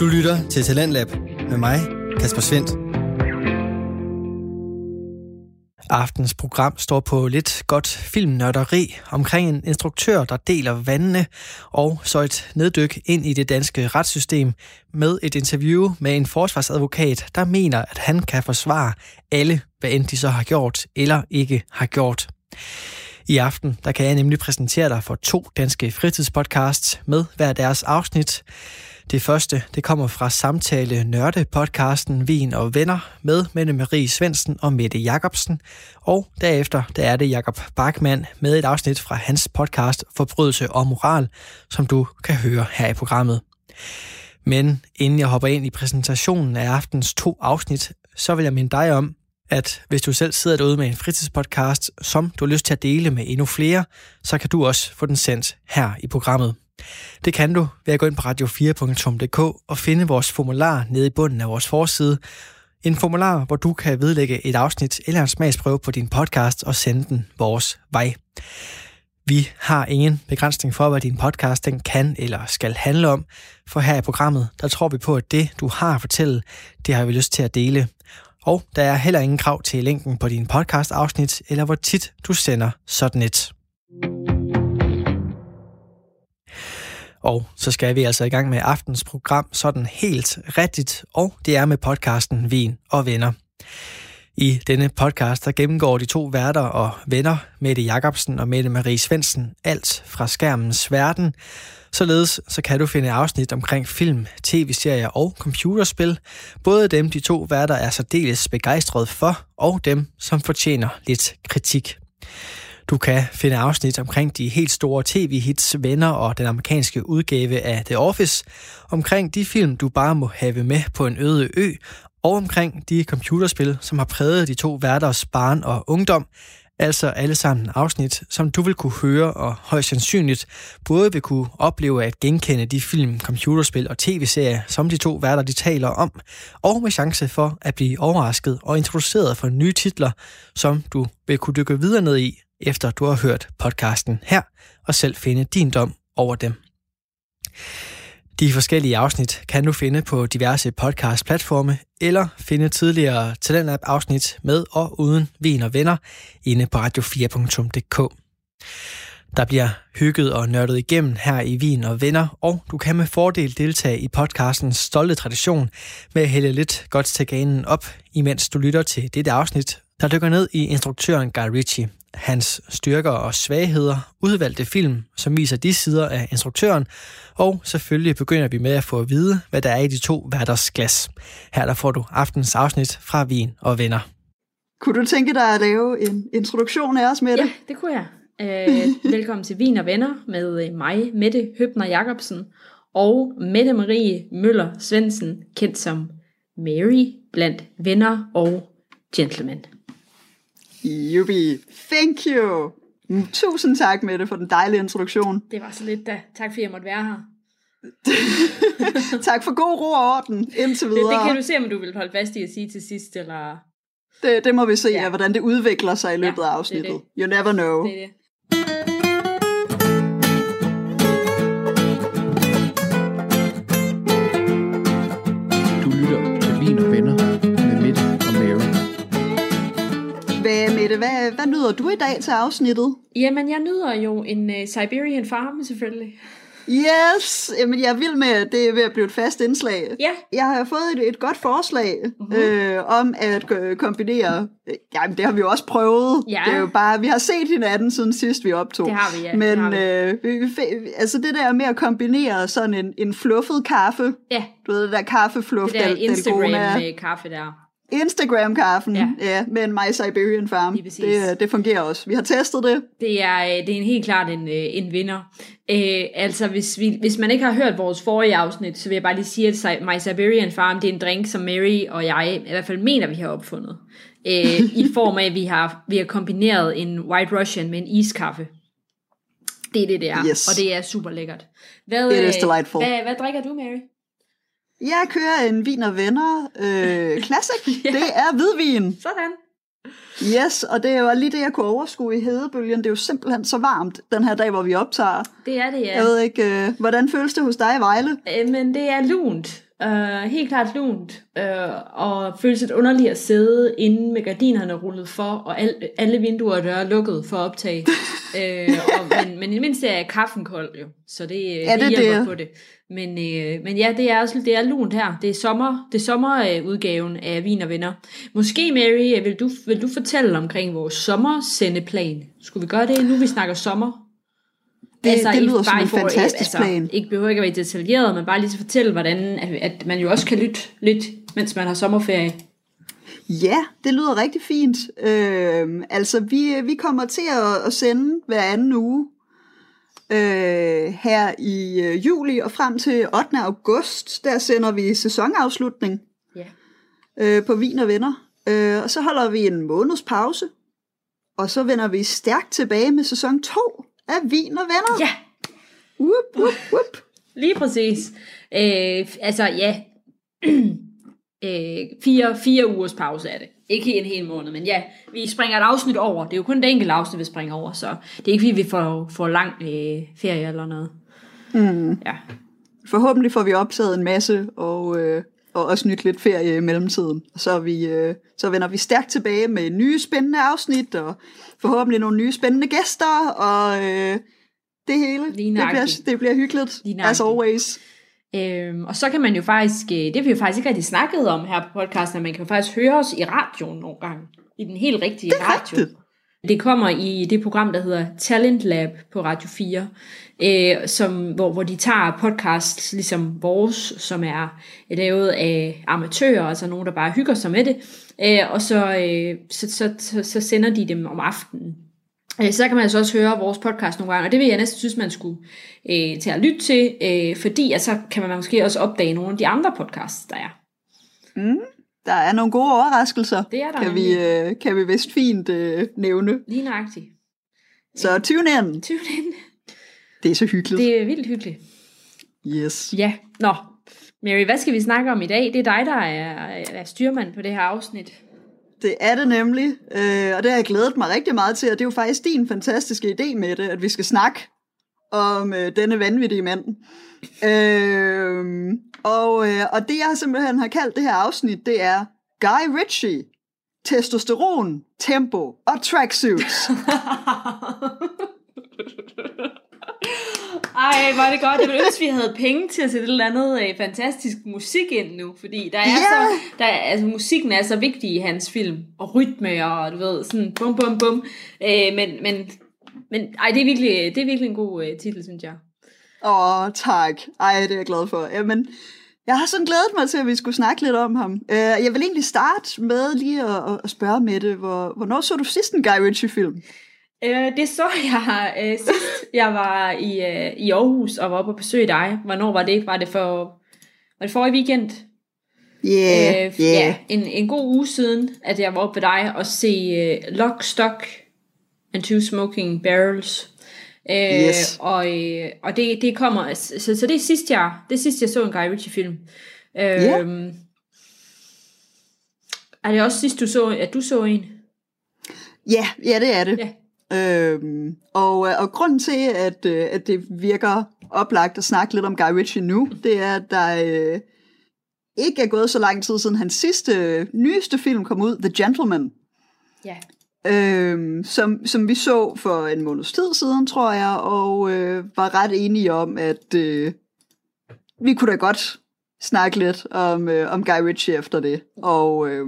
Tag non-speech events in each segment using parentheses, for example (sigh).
Du lytter til Talentlab med mig, Kasper Svendt. Aftens program står på lidt godt filmnørderi omkring en instruktør, der deler vandene, og så et neddyk ind i det danske retssystem med et interview med en forsvarsadvokat, der mener, at han kan forsvare alle, hvad end de så har gjort eller ikke har gjort. I aften der kan jeg nemlig præsentere dig for to danske fritidspodcasts med hver deres afsnit. Det første, det kommer fra samtale Nørde podcasten Vin og Venner med Mette Marie Svensen og Mette Jacobsen. Og derefter, der er det Jakob Bachmann med et afsnit fra hans podcast Forbrydelse og Moral, som du kan høre her i programmet. Men inden jeg hopper ind i præsentationen af aftens to afsnit, så vil jeg minde dig om, at hvis du selv sidder derude med en fritidspodcast, som du har lyst til at dele med endnu flere, så kan du også få den sendt her i programmet. Det kan du ved at gå ind på radio4.dk og finde vores formular nede i bunden af vores forside. En formular, hvor du kan vedlægge et afsnit eller en smagsprøve på din podcast og sende den vores vej. Vi har ingen begrænsning for, hvad din podcast den kan eller skal handle om, for her i programmet, der tror vi på, at det, du har at fortælle, det har vi lyst til at dele. Og der er heller ingen krav til linken på din podcast-afsnit, eller hvor tit du sender sådan et. Og så skal vi altså i gang med aftens program sådan helt rigtigt, og det er med podcasten Vin og Venner. I denne podcast der gennemgår de to værter og venner, Mette Jacobsen og Mette Marie Svensen, alt fra skærmens verden. Således så kan du finde afsnit omkring film, tv-serier og computerspil. Både dem, de to værter er særdeles begejstrede for, og dem, som fortjener lidt kritik. Du kan finde afsnit omkring de helt store tv-hits, venner og den amerikanske udgave af The Office, omkring de film, du bare må have med på en øde ø, og omkring de computerspil, som har præget de to værters barn og ungdom, altså alle sammen afsnit, som du vil kunne høre og højst sandsynligt både vil kunne opleve at genkende de film, computerspil og tv-serier, som de to værter de taler om, og med chance for at blive overrasket og introduceret for nye titler, som du vil kunne dykke videre ned i, efter du har hørt podcasten her, og selv finde din dom over dem. De forskellige afsnit kan du finde på diverse podcast-platforme, eller finde tidligere Talentlab-afsnit med og uden vin og venner inde på radio4.dk. Der bliver hygget og nørdet igennem her i Vin og Venner, og du kan med fordel deltage i podcastens stolte tradition med at hælde lidt godt til ganen op, imens du lytter til dette afsnit, der dykker ned i instruktøren Guy Ritchie hans styrker og svagheder, udvalgte film, som viser de sider af instruktøren, og selvfølgelig begynder vi med at få at vide, hvad der er i de to værters glas. Her der får du aftens afsnit fra Vin og Venner. Kunne du tænke dig at lave en introduktion af os med det? Ja, det kunne jeg. Øh, (laughs) velkommen til Vin og Venner med øh, mig, Mette Høbner Jacobsen, og Mette Marie Møller Svensen, kendt som Mary blandt venner og gentlemen. Jubi, thank you. Tusind tak, Mette, for den dejlige introduktion. Det var så lidt da. Tak fordi jeg måtte være her. (laughs) tak for god ro og orden indtil videre. Det, det kan du se, om du vil holde fast i at sige til sidst, eller... Det, det må vi se, ja. hvordan det udvikler sig i løbet ja, af afsnittet. Det det. You never know. Det er det. Mette, hvad, hvad nyder du i dag til afsnittet? Jamen, jeg nyder jo en uh, Siberian Farm, selvfølgelig. Yes! Jamen, jeg er vild med, at det er ved at blive et fast indslag. Ja. Jeg har fået et, et godt forslag uh-huh. øh, om at øh, kombinere... Øh, jamen, det har vi jo også prøvet. Ja. Det er jo bare... Vi har set hinanden siden sidst, vi optog. Det har vi, ja. Men det har vi. Øh, altså det der med at kombinere sådan en, en fluffet kaffe. Ja. Du ved, det der kaffefluff. Det der Dal- Instagram Dalgona. med kaffe der. Instagram-kaffen, ja. Ja. med en My Siberian Farm. Lige præcis. Det, det fungerer også. Vi har testet det. Det er, øh, det er en helt klart en, øh, en vinder. Øh, altså, hvis, vi, hvis man ikke har hørt vores forrige afsnit, så vil jeg bare lige sige, at My Siberian Farm, det er en drink, som Mary og jeg i hvert fald mener, vi har opfundet. Øh, I (laughs) form af, at vi har, vi har kombineret en White Russian med en iskaffe. Det er det, det er. Yes. Og det er super lækkert. Hvad, It is øh, delightful. Hvad, hvad drikker du, Mary? Jeg kører en vin og venner øh, (laughs) classic. Ja. Det er hvidvin. Sådan. Yes, og det var lige det, jeg kunne overskue i hedebølgen. Det er jo simpelthen så varmt den her dag, hvor vi optager. Det er det, ja. Jeg ved ikke, øh, hvordan føles det hos dig i Vejle? Øh, Men det er lunt. Uh, helt klart lunt, uh, og føles lidt underligt at sidde inde med gardinerne rullet for, og al, alle vinduer og døre lukket for at optage. uh, (laughs) og, men, men i det mindste er kaffen kold jo, så det, Ja, det det er hjælper det. på det. Men, uh, men ja, det er også det er lunt her. Det er sommer, det er sommerudgaven af Vin og Venner. Måske, Mary, øh, vil du, vil du fortælle omkring vores sommersendeplan? Skulle vi gøre det, nu vi snakker sommer? Det, altså, det i- lyder som i en forhold- fantastisk altså, plan. Ikke behøver ikke at være detaljeret, men bare lige så fortælle, hvordan at, at man jo også kan lytte lidt, mens man har sommerferie. Ja, det lyder rigtig fint. Øh, altså, vi, vi kommer til at, at sende hver anden uge øh, her i øh, juli og frem til 8. august. Der sender vi sæsonafslutning Ja. øh, på Vin og Venner. Øh, og så holder vi en måneds pause. Og så vender vi stærkt tilbage med sæson 2 af Vin og Venner. Ja, Whoop, whoop, whoop. lige præcis. Øh, altså, ja. (clears throat) øh, fire, fire ugers pause er det. Ikke en hel måned, men ja, vi springer et afsnit over. Det er jo kun det enkelte afsnit, vi springer over, så det er ikke fordi, vi får, får lang øh, ferie eller noget. Mm. Ja. Forhåbentlig får vi optaget en masse, og, øh, og også nyt lidt ferie i mellemtiden. Så, vi, øh, så vender vi stærkt tilbage med nye spændende afsnit, og forhåbentlig nogle nye spændende gæster, og øh, det hele. Det bliver, det bliver hyggeligt, as always. Øhm, og så kan man jo faktisk, øh, det har vi jo faktisk ikke rigtig snakket om her på podcasten, at man kan faktisk høre os i radioen nogle gange. I den helt rigtige Det er radio. rigtigt. Det kommer i det program, der hedder Talent Lab på Radio 4, øh, som, hvor, hvor de tager podcasts ligesom vores, som er lavet af amatører, altså nogen, der bare hygger sig med det, øh, og så, øh, så, så, så, så sender de dem om aftenen. Øh, så kan man altså også høre vores podcast nogle gange, og det vil jeg næsten synes, man skulle øh, tage at lytte til, øh, fordi at så kan man måske også opdage nogle af de andre podcasts, der er. Mm. Der er nogle gode overraskelser, Det er der kan, vi, øh, kan vi vist fint øh, nævne. Lige nøjagtigt. Så tune in. Tune ind. Det er så hyggeligt. Det er vildt hyggeligt. Yes. Ja, nå. Mary, hvad skal vi snakke om i dag? Det er dig, der er, er styrmand på det her afsnit. Det er det nemlig, øh, og det har jeg glædet mig rigtig meget til, og det er jo faktisk din fantastiske idé med det, at vi skal snakke om øh, denne vanvittige mand. Øh, og, øh, og det jeg simpelthen har kaldt det her afsnit, det er Guy Ritchie, testosteron, tempo og tracksuits. (laughs) Ej, var det godt. Jeg ville ønske, vi havde penge til at sætte et eller andet øh, fantastisk musik ind nu, fordi der er Ja. så, der er, altså, musikken er så vigtig i hans film, og rytme, og du ved, sådan bum, bum, bum. Øh, men, men, men ej, det er virkelig, det er virkelig en god øh, titel, synes jeg. Åh, tak. Ej, det er jeg glad for. Jamen, jeg har sådan glædet mig til, at vi skulle snakke lidt om ham. Øh, jeg vil egentlig starte med lige at, at spørge Mette, hvor, hvornår så du sidst en Guy Ritchie-film? Øh, det så jeg øh, sidst, jeg var i, øh, i Aarhus og var oppe og besøge dig. Hvornår var det? Var det for, var det for i weekend? Yeah, øh, ja, en, en god uge siden, at jeg var oppe ved dig og se uh, Lock, Stock and Two Smoking Barrels. Øh, Yes. Og, øh, og det, det kommer, så, så det er sidst jeg, det er sidst jeg så en Guy Ritchie film. Øh, Ja. Er det også sidst du så, at du så en? Ja, ja, det er det. Ja. Øhm, og, øh, og grunden til, at, øh, at det virker oplagt at snakke lidt om Guy Ritchie nu, det er, at der øh, ikke er gået så lang tid siden hans sidste, nyeste film kom ud, The Gentleman, Ja øh, som, som vi så for en måneds tid siden, tror jeg, og øh, var ret enige om, at øh, vi kunne da godt snakke lidt om, øh, om Guy Ritchie efter det. Og øh,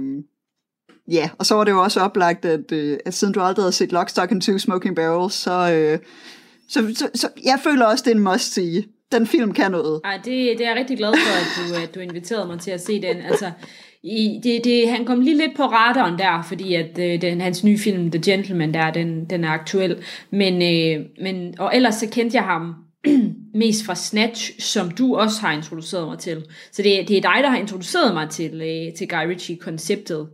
ja, og så var det jo også oplagt, at, øh, at siden du aldrig havde set Lock, Stock and Two Smoking Barrels, så, øh, så, så, så jeg føler også, det er en must-see. Den film kan noget. Ej, det, det er jeg rigtig glad for, at du, at du inviterede mig til at se den. Altså, i, det, det, han kom lige lidt på radaren der, fordi at øh, den, hans nye film, The Gentleman, der, den, den er aktuel. Men, øh, men, og ellers så kendte jeg ham (clears throat) mest fra Snatch, som du også har introduceret mig til. Så det, det er dig, der har introduceret mig til, øh, til Guy Ritchie-konceptet.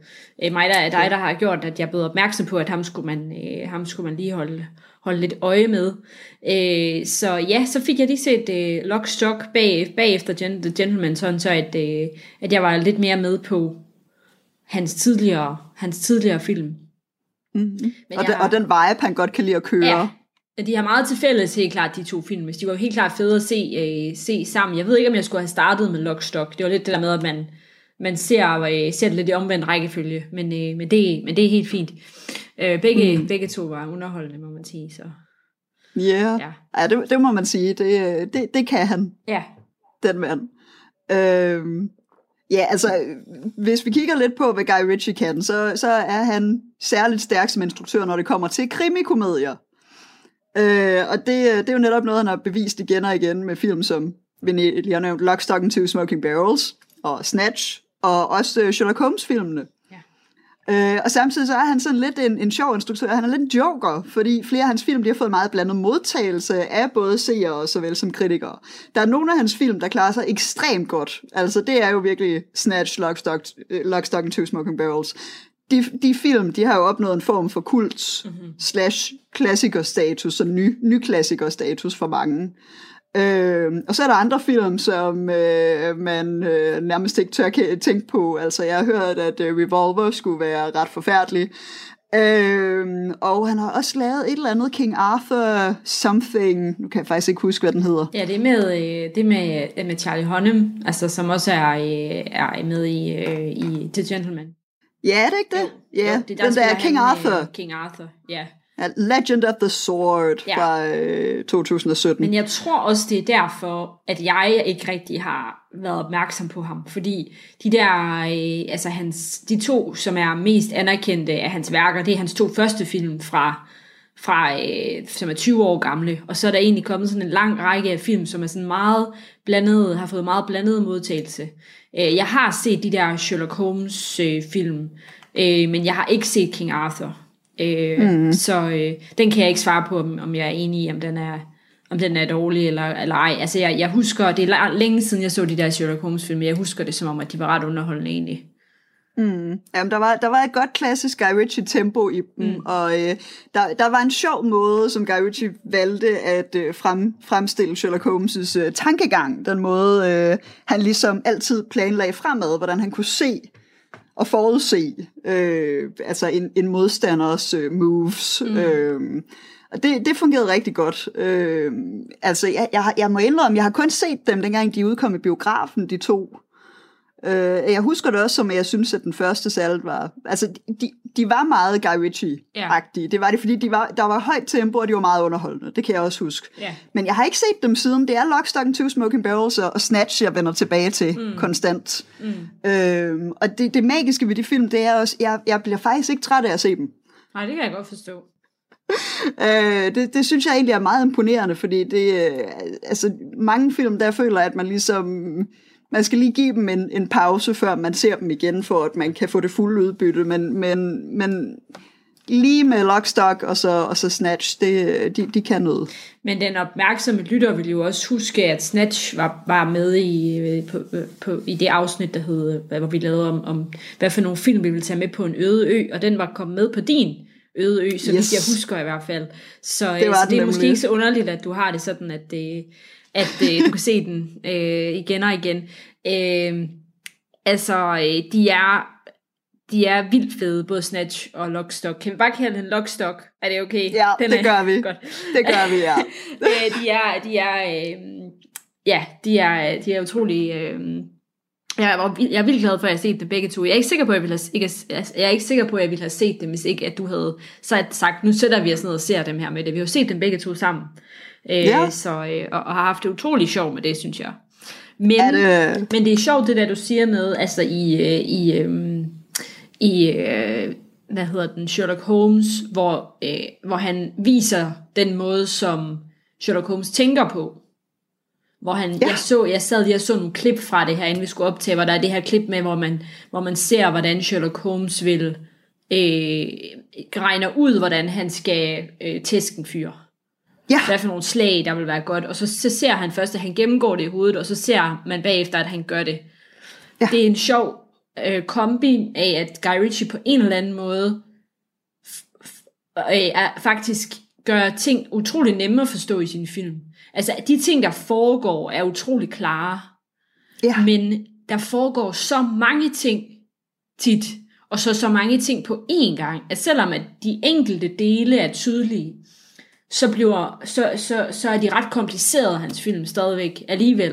Øh, mig, der er dig, der har gjort, at jeg blev opmærksom på, at ham skulle man, øh, ham skulle man lige holde, holde lidt øje med. Øh, så ja, så fik jeg lige set øh, Lock Stock bag, bagefter Gen- The Gentleman, sådan så at, øh, at jeg var lidt mere med på hans tidligere, hans tidligere film. Mm-hmm. Men Og, den, jeg- og den vibe, han godt kan lide at køre. Ja, de har meget til fælles, helt klart, de to film. De var helt klart fede at se, øh, se sammen. Jeg ved ikke, om jeg skulle have startet med Lockstock. Det var lidt det der med, at man, man ser, øh, ser det lidt i omvendt rækkefølge. Men, øh, men, det, men det er helt fint. Øh, begge, mm. begge to var underholdende, må man sige. Så. Yeah. Ja, ja det, det må man sige. Det, det, det kan han, Ja, den mand. Øhm, ja, altså, hvis vi kigger lidt på, hvad Guy Ritchie kan, så, så er han særligt stærk som instruktør, når det kommer til krimikomedier. Øh, og det, det er jo netop noget, han har bevist igen og igen med film som, vi lige har nævnt, Lock, Stock and Two Smoking Barrels, og Snatch, og også øh, Sherlock Holmes-filmene. Øh, og samtidig så er han sådan lidt en, en sjov instruktør. Han er lidt en joker, fordi flere af hans film de har fået meget blandet modtagelse af både seere og såvel som kritikere. Der er nogle af hans film, der klarer sig ekstremt godt. Altså det er jo virkelig Snatch, Lock, Stock, øh, Lock, Stock and Two Smoking Barrels. De, de film, de har jo opnået en form for kult mm-hmm. slash klassikerstatus og ny, ny klassikerstatus for mange. Øh, og så er der andre film, som øh, man øh, nærmest ikke tør tænke på. Altså, jeg har hørt, at øh, Revolver skulle være ret forfærdelig. Øh, og han har også lavet et eller andet King Arthur something. Nu kan jeg faktisk ikke huske, hvad den hedder. Ja, det er med, øh, det med, øh, med Charlie Hunnam, altså, som også er, øh, er med i, øh, i The Gentleman. Ja, er det ikke det? Ja, Jo, det er den der King Arthur. King Arthur, ja. Legend of the Sword Ja. fra øh, 2017. Men jeg tror også, det er derfor, at jeg ikke rigtig har været opmærksom på ham. Fordi de der, øh, altså hans, de to, som er mest anerkendte af hans værker, det er hans to første film fra, fra øh, som er 20 år gamle. Og så er der egentlig kommet sådan en lang række af film, som er sådan meget blandet, har fået meget blandet modtagelse. Øh, jeg har set de der Sherlock Holmes øh, film, øh, men jeg har ikke set King Arthur. Øh, mm. Så øh, den kan jeg ikke svare på, om, om jeg er enig i, om den er, om den er dårlig eller, eller ej. Altså jeg, jeg husker, det er længe siden jeg så de der Sherlock Holmes film, men jeg husker det som om, at de var ret underholdende egentlig. Jamen, der var, der var et godt klassisk Guy Ritchie tempo i dem, mm. og øh, der, der var en sjov måde, som Guy Ritchie valgte at øh, frem, fremstille Sherlock Holmes' øh, tankegang. Den måde, øh, han ligesom altid planlagde fremad, hvordan han kunne se og forudse øh, altså en, en modstanders øh, moves. Mm. Øh, og det, det fungerede rigtig godt. Øh, altså, jeg, jeg, jeg må indrømme, jeg har kun set dem, dengang de udkom i biografen, de to. Øh, jeg husker det også som, at jeg synes, at den første salt var... Altså, de, de var meget Guy Ritchie-agtige. Det var det, fordi de var, der var højt tempo, og de var meget underholdende. Det kan jeg også huske. Ja. Men jeg har ikke set dem siden. Det er Lock, Stock and Two Smoking Barrels og Snatch, jeg vender tilbage til mm. konstant. Mm. Øhm, og det, det magiske ved de film, det er også, jeg, jeg bliver faktisk ikke træt af at se dem. Nej, det kan jeg godt forstå. (laughs) Øh, det, det synes jeg egentlig er meget imponerende, fordi det, øh, altså, mange film, der føler, at man ligesom, man skal lige give dem en, en pause, før man ser dem igen, for at man kan få det fulde udbytte, men, men, men lige med Lockstock og så, og så Snatch, det, de, de kan noget. Men den opmærksomme lytter vil jo også huske, at Snatch var, var med i, på, på, i det afsnit, der hed, hvor vi lavede om, om, hvad for nogle film vi ville tage med på en øde ø, og den var kommet med på din øde ø, så yes. Vidt jeg husker i hvert fald. Så Det var så det er måske nemlig. ikke så underligt, at du har det sådan, at, det, at øh, du kan se den øh, igen og igen. Øh, altså, øh, de er de er vildt fede, både Snatch og Lockstock. Kan vi bare kalde den Lockstock? Er det okay? Ja, den det er, gør vi. Godt. Det gør vi, ja. (laughs) øh, de er, de er, øh, ja, de er, de er utrolig, øh, jeg, var, jeg er vildt glad for, at jeg har set dem begge to. Jeg er ikke sikker på, at jeg ville have, ikke, jeg er ikke sikker på, at jeg ville have set dem, hvis ikke at du havde så sagt, nu sætter vi os ned og ser dem her med det. Vi har jo set dem begge to sammen. Øh, Ja. så, øh, og, og, har haft det utrolig sjovt med det, synes jeg. Men, Er det- men det er sjovt, det der du siger med, altså i, øh, i, øh, i øh, hvad hedder den, Sherlock Holmes, hvor, øh, hvor han viser den måde, som Sherlock Holmes tænker på. Hvor han, ja. jeg, så, jeg sad lige og så nogle klip fra det her, inden vi skulle optage, hvor der er det her klip med, hvor man, hvor man ser, hvordan Sherlock Holmes vil øh, regner ud, hvordan han skal øh, tæske en fyr. Ja, Hvad for nogle slag, der vil være godt. Og så, så ser han først, at han gennemgår det i hovedet, og så ser man bagefter, at han gør det. Ja. Det er en sjov øh, kombi af, at Guy Ritchie på en eller anden måde øh, er, faktisk gør ting utrolig nemme at forstå i sin film. Altså, de ting, der foregår, er utrolig klare. ja. Men der foregår så mange ting tit, og så så mange ting på én gang, at selvom at de enkelte dele er tydelige, så, bliver, så, så, så er de ret komplicerede, hans film stadigvæk alligevel.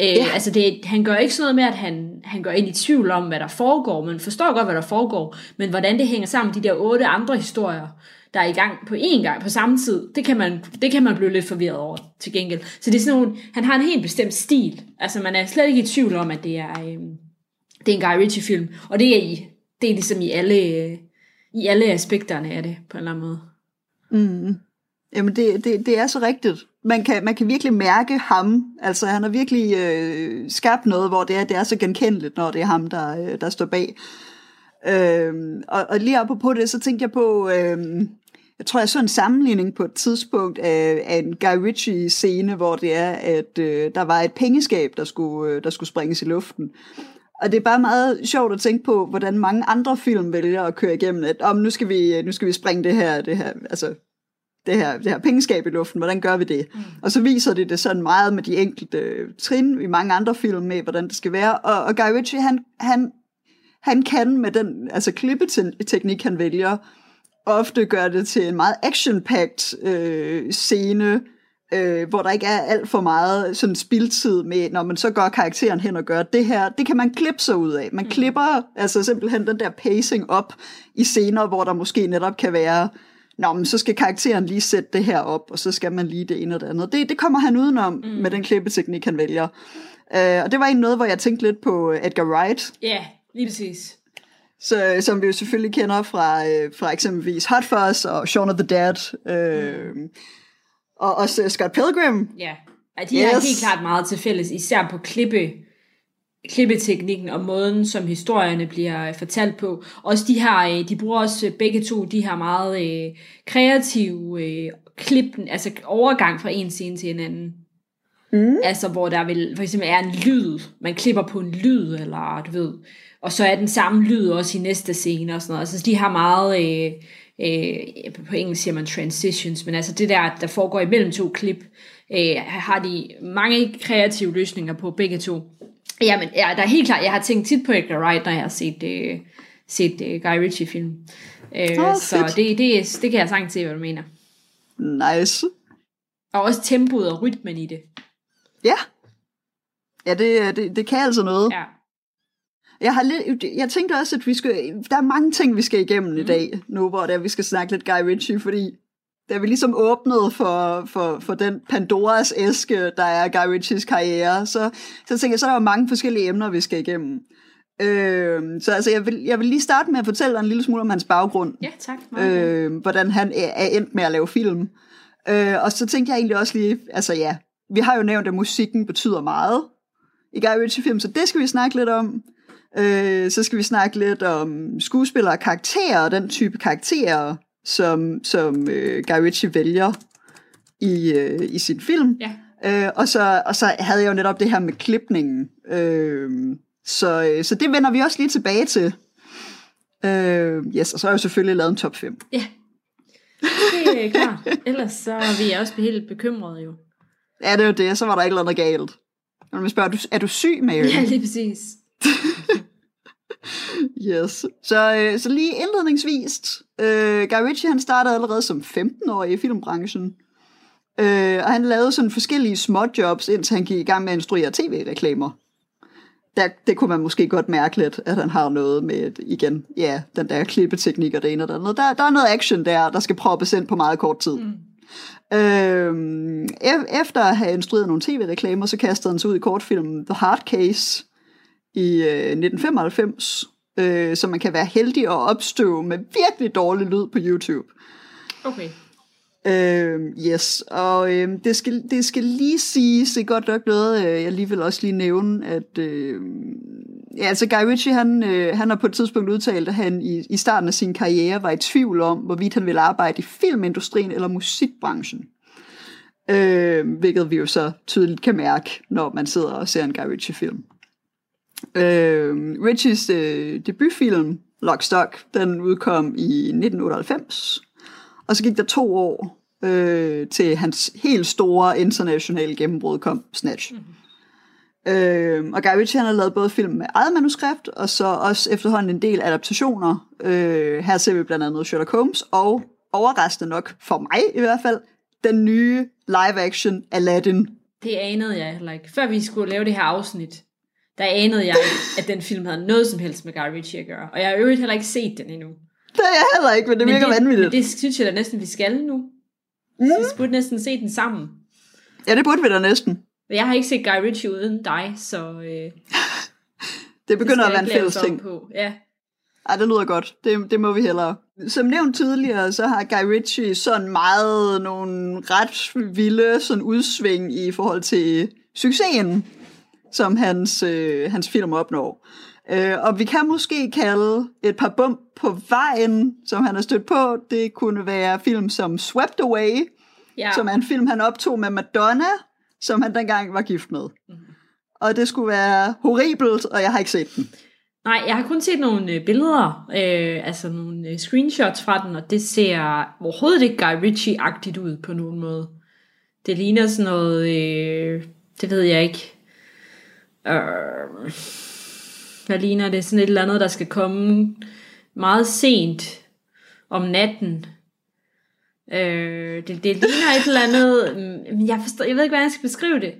Øh, ja. Altså det, han gør ikke sådan noget med, at han, han går ind i tvivl om, hvad der foregår, men forstår godt, hvad der foregår, men hvordan det hænger sammen, de der otte andre historier, der er i gang på én gang, på samme tid, det kan man, det kan man blive lidt forvirret over til gengæld. Så det er sådan nogle, han har en helt bestemt stil. Altså man er slet ikke i tvivl om, at det er, øh, det er en Guy Ritchie film, og det er i, det er ligesom i alle, øh, i alle aspekterne af det, på en eller anden måde. Mm. Jamen, det, det, det er så rigtigt. Man kan, man kan virkelig mærke ham. Altså, han har virkelig øh, skabt noget, hvor det er, det er så genkendeligt, når det er ham, der, øh, der står bag. Øh, og, og lige op på det, så tænkte jeg på, Øh, jeg tror, jeg så en sammenligning på et tidspunkt af, af en Guy Ritchie-scene, hvor det er, at øh, der var et pengeskab, der skulle, øh, der skulle springes i luften. Og det er bare meget sjovt at tænke på, hvordan mange andre film vælger at køre igennem, at om nu skal vi, nu skal vi springe det her, det her, altså det her, det her pengeskab i luften, hvordan gør vi det? Mm. Og så viser det det sådan meget med de enkelte trin i mange andre film med, hvordan det skal være. Og, og Guy Ritchie, han, han, han kan med den altså klippeteknik, han vælger, ofte gøre det til en meget action-packed øh, scene, øh, hvor der ikke er alt for meget sådan spildtid med, når man så går karakteren hen og gør det her, det kan man klippe sig ud af. Man mm. klipper altså simpelthen den der pacing op i scener, hvor der måske netop kan være Nå, men så skal karakteren lige sætte det her op, og så skal man lige det ene og det andet. Det, det kommer han udenom mm. med den klippeteknik, han vælger. Uh, og det var en noget, hvor jeg tænkte lidt på Edgar Wright. Ja, yeah, lige præcis. Så, som vi jo selvfølgelig kender fra, uh, fra eksempelvis Hot Fuzz og Shaun of the Dead. Uh, mm. Og også Scott Pilgrim. Ja, ja de yes. har helt klart meget til fælles, især på klippe klippeteknikken og måden, som historierne bliver fortalt på. Også de har, øh, de bruger også øh, begge to, de har meget øh, kreative øh, klip, altså overgang fra en scene til en anden. Mm. Altså hvor der vil, for eksempel er en lyd, man klipper på en lyd, eller du ved, og så er den samme lyd også i næste scene og sådan noget. Altså de har meget, øh, øh, på engelsk siger man transitions, men altså det der, der foregår imellem to klip, øh, har de mange kreative løsninger på begge to. Jamen, ja, der er helt klart, jeg har tænkt tit på Edgar Wright, når jeg har set, øh, set øh, Guy Ritchie-film. Øh, oh, så det, det, det kan jeg sagtens se, hvad du mener. Nice. Og også tempoet og rytmen i det. Ja. Ja, det, det, det kan altså noget. Ja. Jeg, har lidt, jeg tænkte også, at vi skal, der er mange ting, vi skal igennem mm. i dag, nu hvor det er, vi skal snakke lidt Guy Ritchie, fordi da vi ligesom åbnede for, for, for den Pandoras æske, der er Guy Ritchies karriere, så, så tænkte jeg, så er der jo mange forskellige emner, vi skal igennem. Øh, så altså, jeg vil, jeg vil lige starte med at fortælle dig en lille smule om hans baggrund. Ja, tak. Øh, hvordan han er, er endt med at lave film. Øh, og så tænkte jeg egentlig også lige, altså ja, vi har jo nævnt, at musikken betyder meget i Guy Ritchie-film, så det skal vi snakke lidt om. Øh, så skal vi snakke lidt om skuespillere og karakterer, og den type karakterer, som, som øh, Guy Ritchie vælger i, øh, i sin film. Ja. Øh, og, så, og så havde jeg jo netop det her med klipningen. Øh, så, øh, så det vender vi også lige tilbage til. Øh, yes, og så har jeg jo selvfølgelig lavet en top 5. Ja, det er klart. Ellers så er vi også helt bekymrede jo. Ja, det er jo det. Så var der ikke noget galt. Men man spørger, er du, er du syg, Mary? Ja, lige præcis. (laughs) yes. Så, øh, så lige indledningsvis, øh, Guy Ritchie han startede allerede som 15-årig i filmbranchen. Øh, og han lavede sådan forskellige småjobs, indtil han gik i gang med at instruere tv-reklamer. Der, det kunne man måske godt mærke lidt, at han har noget med, igen, ja, den der klippeteknik og det ene og det andet. Der, der er noget action der, der skal proppes ind på meget kort tid. Mm. Øhm, efter at have instrueret nogle tv-reklamer, så kastede han sig ud i kortfilmen The Hard Case i øh, 1995, øh, så man kan være heldig at opstøve med virkelig dårlig lyd på YouTube. Okay. Øh, yes, og øh, det, skal, det skal lige siges, det er godt nok noget, øh, jeg lige vil også lige nævne, at øh, ja, altså Guy Ritchie, han, øh, han har på et tidspunkt udtalt, at han i, i starten af sin karriere var i tvivl om, hvorvidt han ville arbejde i filmindustrien eller musikbranchen. Øh, hvilket vi jo så tydeligt kan mærke, når man sidder og ser en Guy Ritchie-film. Øh, Richies øh, debutfilm, Lock Stock, den udkom i 1998, og så gik der to år øh, til hans helt store internationale gennembrud kom Snatch. Mm-hmm. Øh, og Guy Ritchie han har lavet både film med eget manuskript, og så også efterhånden en del adaptationer. Øh, her ser vi blandt andet Sherlock Holmes og overraskende nok, for mig i hvert fald, den nye live-action Aladdin. Det anede jeg heller ikke. Før vi skulle lave det her afsnit, der anede jeg at den film havde noget som helst med Guy Ritchie at gøre. Og jeg har øvrigt heller ikke set den endnu. Det er jeg heller ikke, men det virker det, vanvittigt. Men det synes jeg da næsten, vi skal nu. Mm. Vi burde næsten se den sammen. Ja, det burde vi da næsten. Men Jeg har ikke set Guy Ritchie uden dig, så øh, (laughs) det Det begynder skal at være en fælles ting. På. Ja. Ej, det lyder godt. Det, det må vi hellere. Som nævnt tidligere, så har Guy Ritchie sådan meget nogle ret vilde sådan udsving i forhold til succesen, som hans, øh, hans film opnår. Øh, og vi kan måske kalde et par bump på vejen, som han har stødt på. Det kunne være film som Swept Away, ja. som er en film, han optog med Madonna, som han dengang var gift med. Og det skulle være horribelt, og jeg har ikke set den. Nej, jeg har kun set nogle øh, billeder, øh, altså nogle øh, screenshots fra den, og det ser overhovedet ikke Guy Ritchie-agtigt ud på nogen måde. Det ligner sådan noget, øh, det ved jeg ikke. Øh, hvad ligner det? Sådan et eller andet, der skal komme meget sent om natten. Øh, det, det ligner et eller andet, mm, jeg, forstår, jeg ved ikke, hvordan jeg skal beskrive det.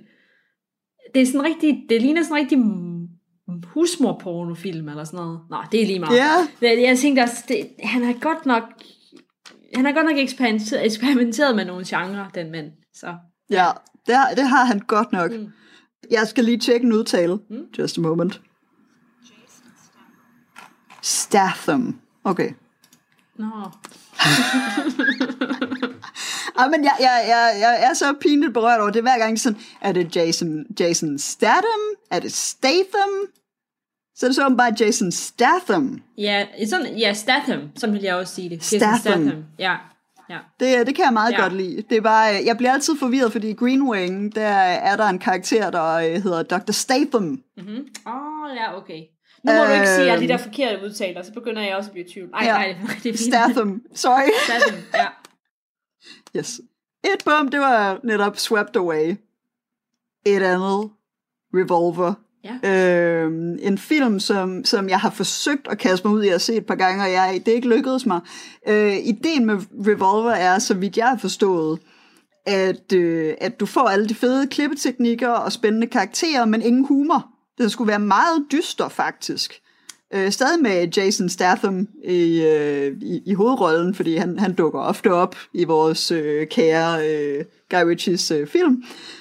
Det er sådan rigtig, det ligner sådan rigtig husmorpornofilm eller sådan noget. Nå, det er lige meget. Ja. Men Jeg tænkte også, det, han har godt nok han har godt nok eksperimenteret, eksperimenteret med nogle genrer, den mand. Så Ja, det har, det har han godt nok. Mm. Jeg skal lige tjekke en udtale. Just a moment. Statham. Okay. Nå, (laughs) Ah, men jeg, jeg, jeg, jeg er så pinligt berørt over det hver gang sådan, er det Jason, Jason Statham? Er det Statham? Så er det så bare Jason Statham. ja, sådan, ja, Statham, sådan vil jeg også sige det. Jason Statham. Statham. Ja, ja. Det, det kan jeg meget Ja. godt lide. Det er bare, jeg bliver altid forvirret, fordi i Green Wing, der er der en karakter, der øh, hedder Dr. Statham. Mhm. Åh, oh, ja, okay. Nu må du ikke sige alle de der Øhm. forkerte udtaler, så begynder jeg også at blive i tvivl. Ej, Ja. nej, det er fint. Statham. Sorry. (laughs) Statham, ja. Yes. Et bum, det var netop Swept Away. Et andet, Revolver. Ja. Øh, en film, som, som jeg har forsøgt at kaste mig ud i at se et par gange, og jeg, det er ikke lykkedes mig. Øh, ideen med Revolver er, så vidt jeg har forstået, at, øh, at du får alle de fede klippeteknikker og spændende karakterer, men ingen humor. Den skulle være meget dyster, faktisk. Øh, stadig med Jason Statham i, øh, i, i hovedrollen, fordi han, han dukker ofte op i vores øh, kære øh, Guy Ritchies øh, film. Øh,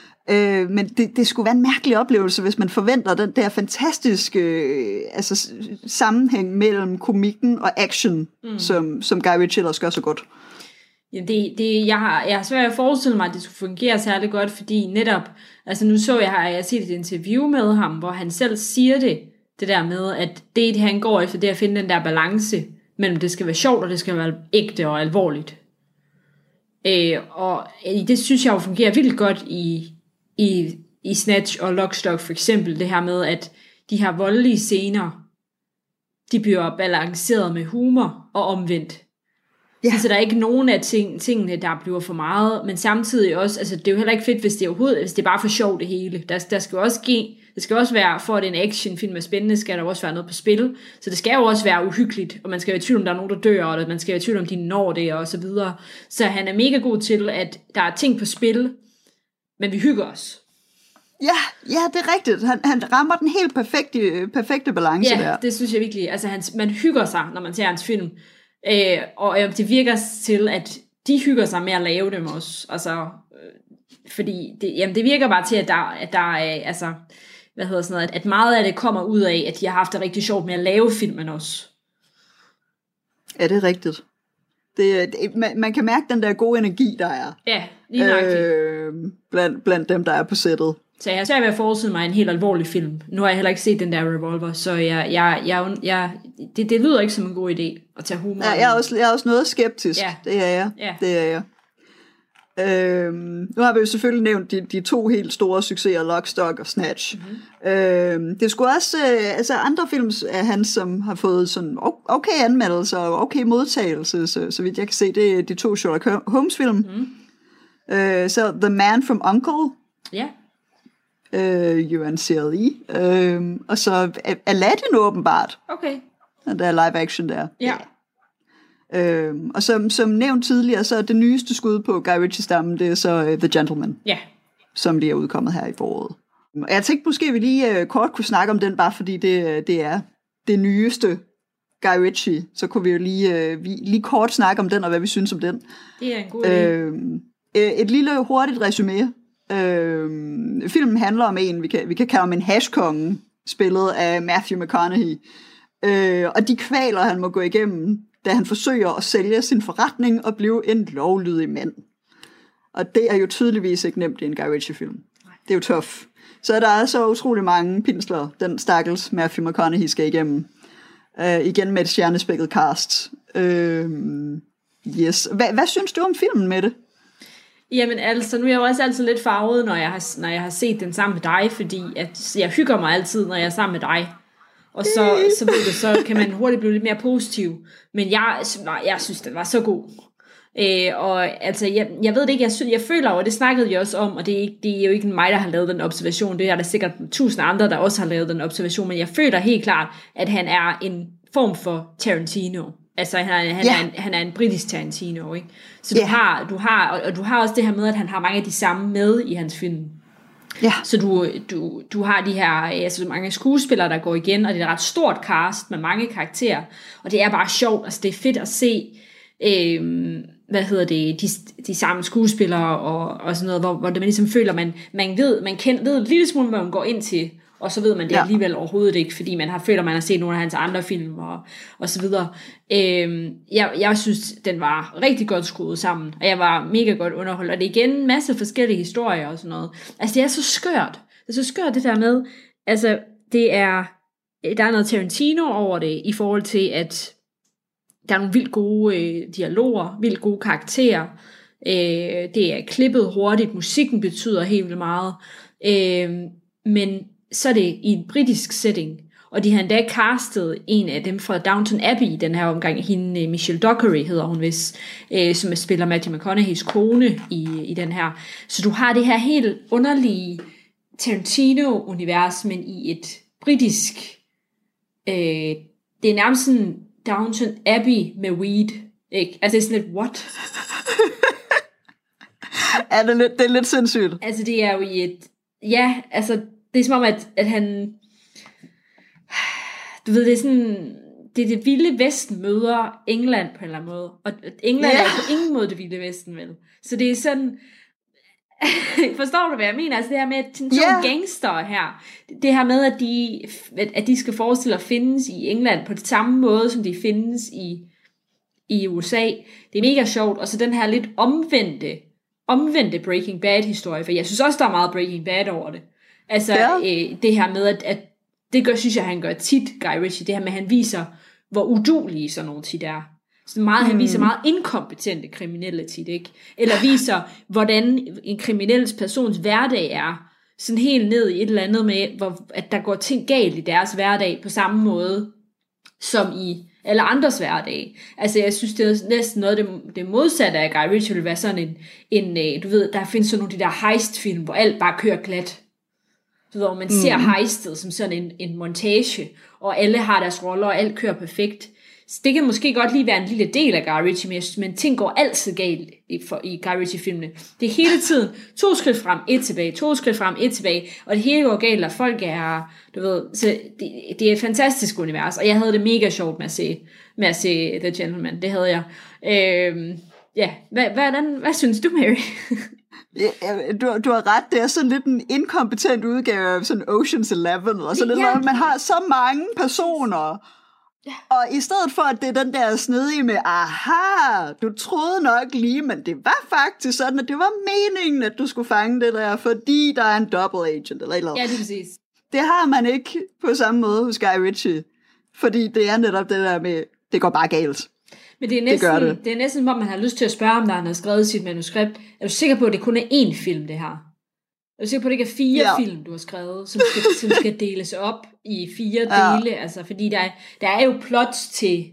men det, det skulle være en mærkelig oplevelse, hvis man forventer den der fantastiske øh, altså, sammenhæng mellem komikken og action, mm. som, som Guy Ritchie ellers gør så godt. Jamen det, det, jeg, har, jeg har svært at forestille mig, at det skulle fungere særlig godt, fordi netop, altså nu så jeg, har jeg set et interview med ham, hvor han selv siger det, det der med, at det, han går efter, det er at finde den der balance mellem det skal være sjovt, og det skal være ægte og alvorligt. Øh, og øh, det synes jeg jo fungerer vildt godt i, i, i Snatch og Lockstock for eksempel, det her med, at de her voldelige scener, de bliver balanceret med humor og omvendt. Ja. Så der er ikke nogen af ting, tingene, der bliver for meget, men samtidig også, altså det er jo heller ikke fedt, hvis det er overhovedet, hvis det er bare for sjovt det hele. Der, der skal jo også give, det skal også være, for at en actionfilm er spændende, skal der også være noget på spil. Så det skal jo også være uhyggeligt, og man skal være i tvivl om, der er nogen, der dør, og man skal være i tvivl om, de når det, og så videre. Så han er mega god til, at der er ting på spil, men vi hygger os. Ja, ja, det er rigtigt. Han, han rammer den helt perfekte, perfekte balance Ja, der. det synes jeg virkelig. Altså, han, man hygger sig, når man ser hans film. Øh, og øh, det virker til, at de hygger sig med at lave dem også. Altså, øh, fordi det, jamen, det virker bare til, at der, at der er, altså, hvad hedder sådan noget, at, at meget af det kommer ud af, at de har haft det rigtig sjovt med at lave filmen også. Ja, det er rigtigt. Det, det, man, man kan mærke den der gode energi, der er Ja, lige nøjagtigt. Øh. blandt, blandt dem, der er på sættet. Så jeg har svært ved at forestille mig en helt alvorlig film. Nu har jeg heller ikke set den der Revolver, så jeg, jeg, jeg, jeg, det, det lyder ikke som en god idé at tage humor. Ja, jeg, er også, jeg er også noget skeptisk. Ja. Det er jeg. Ja. Det er jeg. Øhm, nu har vi jo selvfølgelig nævnt de, de to helt store succeser, Lockstock og Snatch. Mhm. Mm-hmm. Øhm, det skulle også, øh, altså andre film af hans, som har fået sådan okay anmeldelser og okay modtagelse, så, så vidt jeg kan se, det er de to Sherlock Holmes film. Mhm. Mm-hmm. Øh, så The Man from Uncle, Ja, øh, Yuan Lee, øh, og så Aladdin åbenbart, okay. den der live action der. Ja. Øhm, og som, som nævnt tidligere, så er det nyeste skud på Guy Ritchie-stammen, det er så uh, The Gentleman, Ja, som lige er udkommet her i foråret. Og Jeg tænkte måske, vi lige uh, kort kunne snakke om den, bare fordi det, øh, det er det nyeste Guy Ritchie. Så kunne vi jo lige, uh, vi, lige kort snakke om den, og hvad vi synes om den. det er en god idé. Øh, et lille hurtigt resume. Øhm, filmen handler om en, vi kan, vi kan kalde ham en hashkonge, spillet af Matthew McConaughey. Øh, og de kvaler, han må gå igennem, da han forsøger at sælge sin forretning og blive en lovlydig mand. Og det er jo tydeligvis ikke nemt i en Guy Ritchie-film. Det er jo tough. Så der er så utrolig mange pinsler, den stakkels Matthew McConaughey skal igennem. Øh, igen med et stjernespækket cast. Øh, yes. Hva, hvad synes du om filmen med det? Jamen altså, nu er jeg jo også altid lidt farvet, når jeg har, når jeg har set den sammen med dig, fordi at jeg hygger mig altid, når jeg er sammen med dig. Og så, så, ved du, så kan man hurtigt blive lidt mere positiv. Men jeg, nej, jeg synes, den var så god. Øh, og altså, jeg, jeg ved det ikke, jeg, sy- jeg føler og det snakkede vi også om, og det er, ikke, det er jo ikke mig, der har lavet den observation, det er der sikkert tusind andre, der også har lavet den observation, men jeg føler helt klart, at han er en form for Tarantino. Altså, han er, han, Ja. er, en, han er en britisk Tarantino, ikke? Så du Ja. har, du har, og, og du har også det her med, at han har mange af de samme med i hans film. Ja. Så du, du, du har de her altså mange skuespillere, der går igen, og det er et ret stort cast med mange karakterer. Og det er bare sjovt, altså det er fedt at se, øh, hvad hedder det, de, de samme skuespillere og, og sådan noget, hvor, hvor man ligesom føler, man, man ved, man kend, ved en lille smule, hvad man går ind til, og så ved man det Ja. alligevel overhovedet ikke, fordi man har føler, man har set nogle af hans andre film og, og så videre. Øhm, jeg, jeg synes, den var rigtig godt skruet sammen, og jeg var mega godt underholdt, og det er igen en masse forskellige historier og sådan noget. Altså, det er så skørt. Det er så skørt, det der med, altså, det er, der er noget Tarantino over det, i forhold til, at der er nogle vildt gode øh, dialoger, vildt gode karakterer. Øh, det er klippet hurtigt, musikken betyder helt vildt meget. Øh, men så er det i en britisk setting. Og de har endda castet en af dem fra Downton Abbey i den her omgang. Hende, øh, Michelle Dockery hedder hun vist, øh, som spiller Matthew McConaughey's kone i, i den her. Så du har det her helt underlige Tarantino-univers, men i et britisk... Øh, det er nærmest sådan Downton Abbey med weed. Ikke? Altså det er sådan lidt, what? (laughs) Er det, lidt, det er lidt sindssygt. Altså det er jo i et... Ja, altså det er som om, at, at han... (sighs) Du ved, det er sådan... Det er det vilde vesten møder England på en eller anden måde. Og England yeah. er på ingen måde det vilde vesten, vel? Så det er sådan... (laughs) Forstår du, hvad jeg mener? Altså det her med, at sådan yeah. gangster her, det her med, at de, at de skal forestille at findes i England på det samme måde, som de findes i, i USA. Det er mega sjovt. Og så den her lidt omvendte, omvendte Breaking Bad historie, for jeg synes også, der er meget Breaking Bad over det. Altså Ja. øh, det her med, at, at det gør, synes jeg, han gør tit, Guy Ritchie, det her med, at han viser, hvor udulige sådan nogle tit er. Så meget, han viser meget inkompetente kriminelle tit, ikke? Eller viser, hvordan en kriminels persons hverdag er. Sådan helt ned i et eller andet med, hvor, at der går ting galt i deres hverdag på samme måde, som i alle andres hverdag. Altså, jeg synes, det er næsten noget det, det modsatte af Guy Ritchie vil være sådan en, en, øh, du ved, der findes sådan nogle de der heist-film, hvor alt bare kører glat. Du ved, man ser heistet som sådan en, en montage, og alle har deres roller, og alt kører perfekt. Så det kan måske godt lige være en lille del af Guy Ritchie, men, ting går altid galt i, for, i Guy Ritchie-filmene. Det er hele tiden to skridt frem, et tilbage, to skridt frem, et tilbage, og det hele går galt, og folk er, du ved, så det, det er et fantastisk univers, og jeg havde det mega sjovt med at se, med at se The Gentleman, det havde jeg. Øhm, ja, hvad, hvordan, hvad synes du, Mary? (laughs) Ja, Du, du har ret, det er sådan lidt en inkompetent udgave af sådan Ocean's Eleven, og så lidt, Ja. man har så mange personer, og i stedet for, at det er den der snedige med, aha, du troede nok lige, men det var faktisk sådan, at det var meningen, at du skulle fange det der, fordi der er en double agent, eller eller ja, lige præcis. Det har man ikke på samme måde hos Guy Ritchie, fordi det er netop det der med, det går bare galt. Men det er næsten, gør det, det. det er næsten, hvor man har lyst til at spørge, om der han har skrevet sit manuskript. Er du sikker på, at det kun er én film, det her? Er du sikker på, at det ikke er fire Ja. film, du har skrevet, som skal, (laughs) som skal deles op i fire Ja. dele? Altså, fordi der er, der er jo plots til,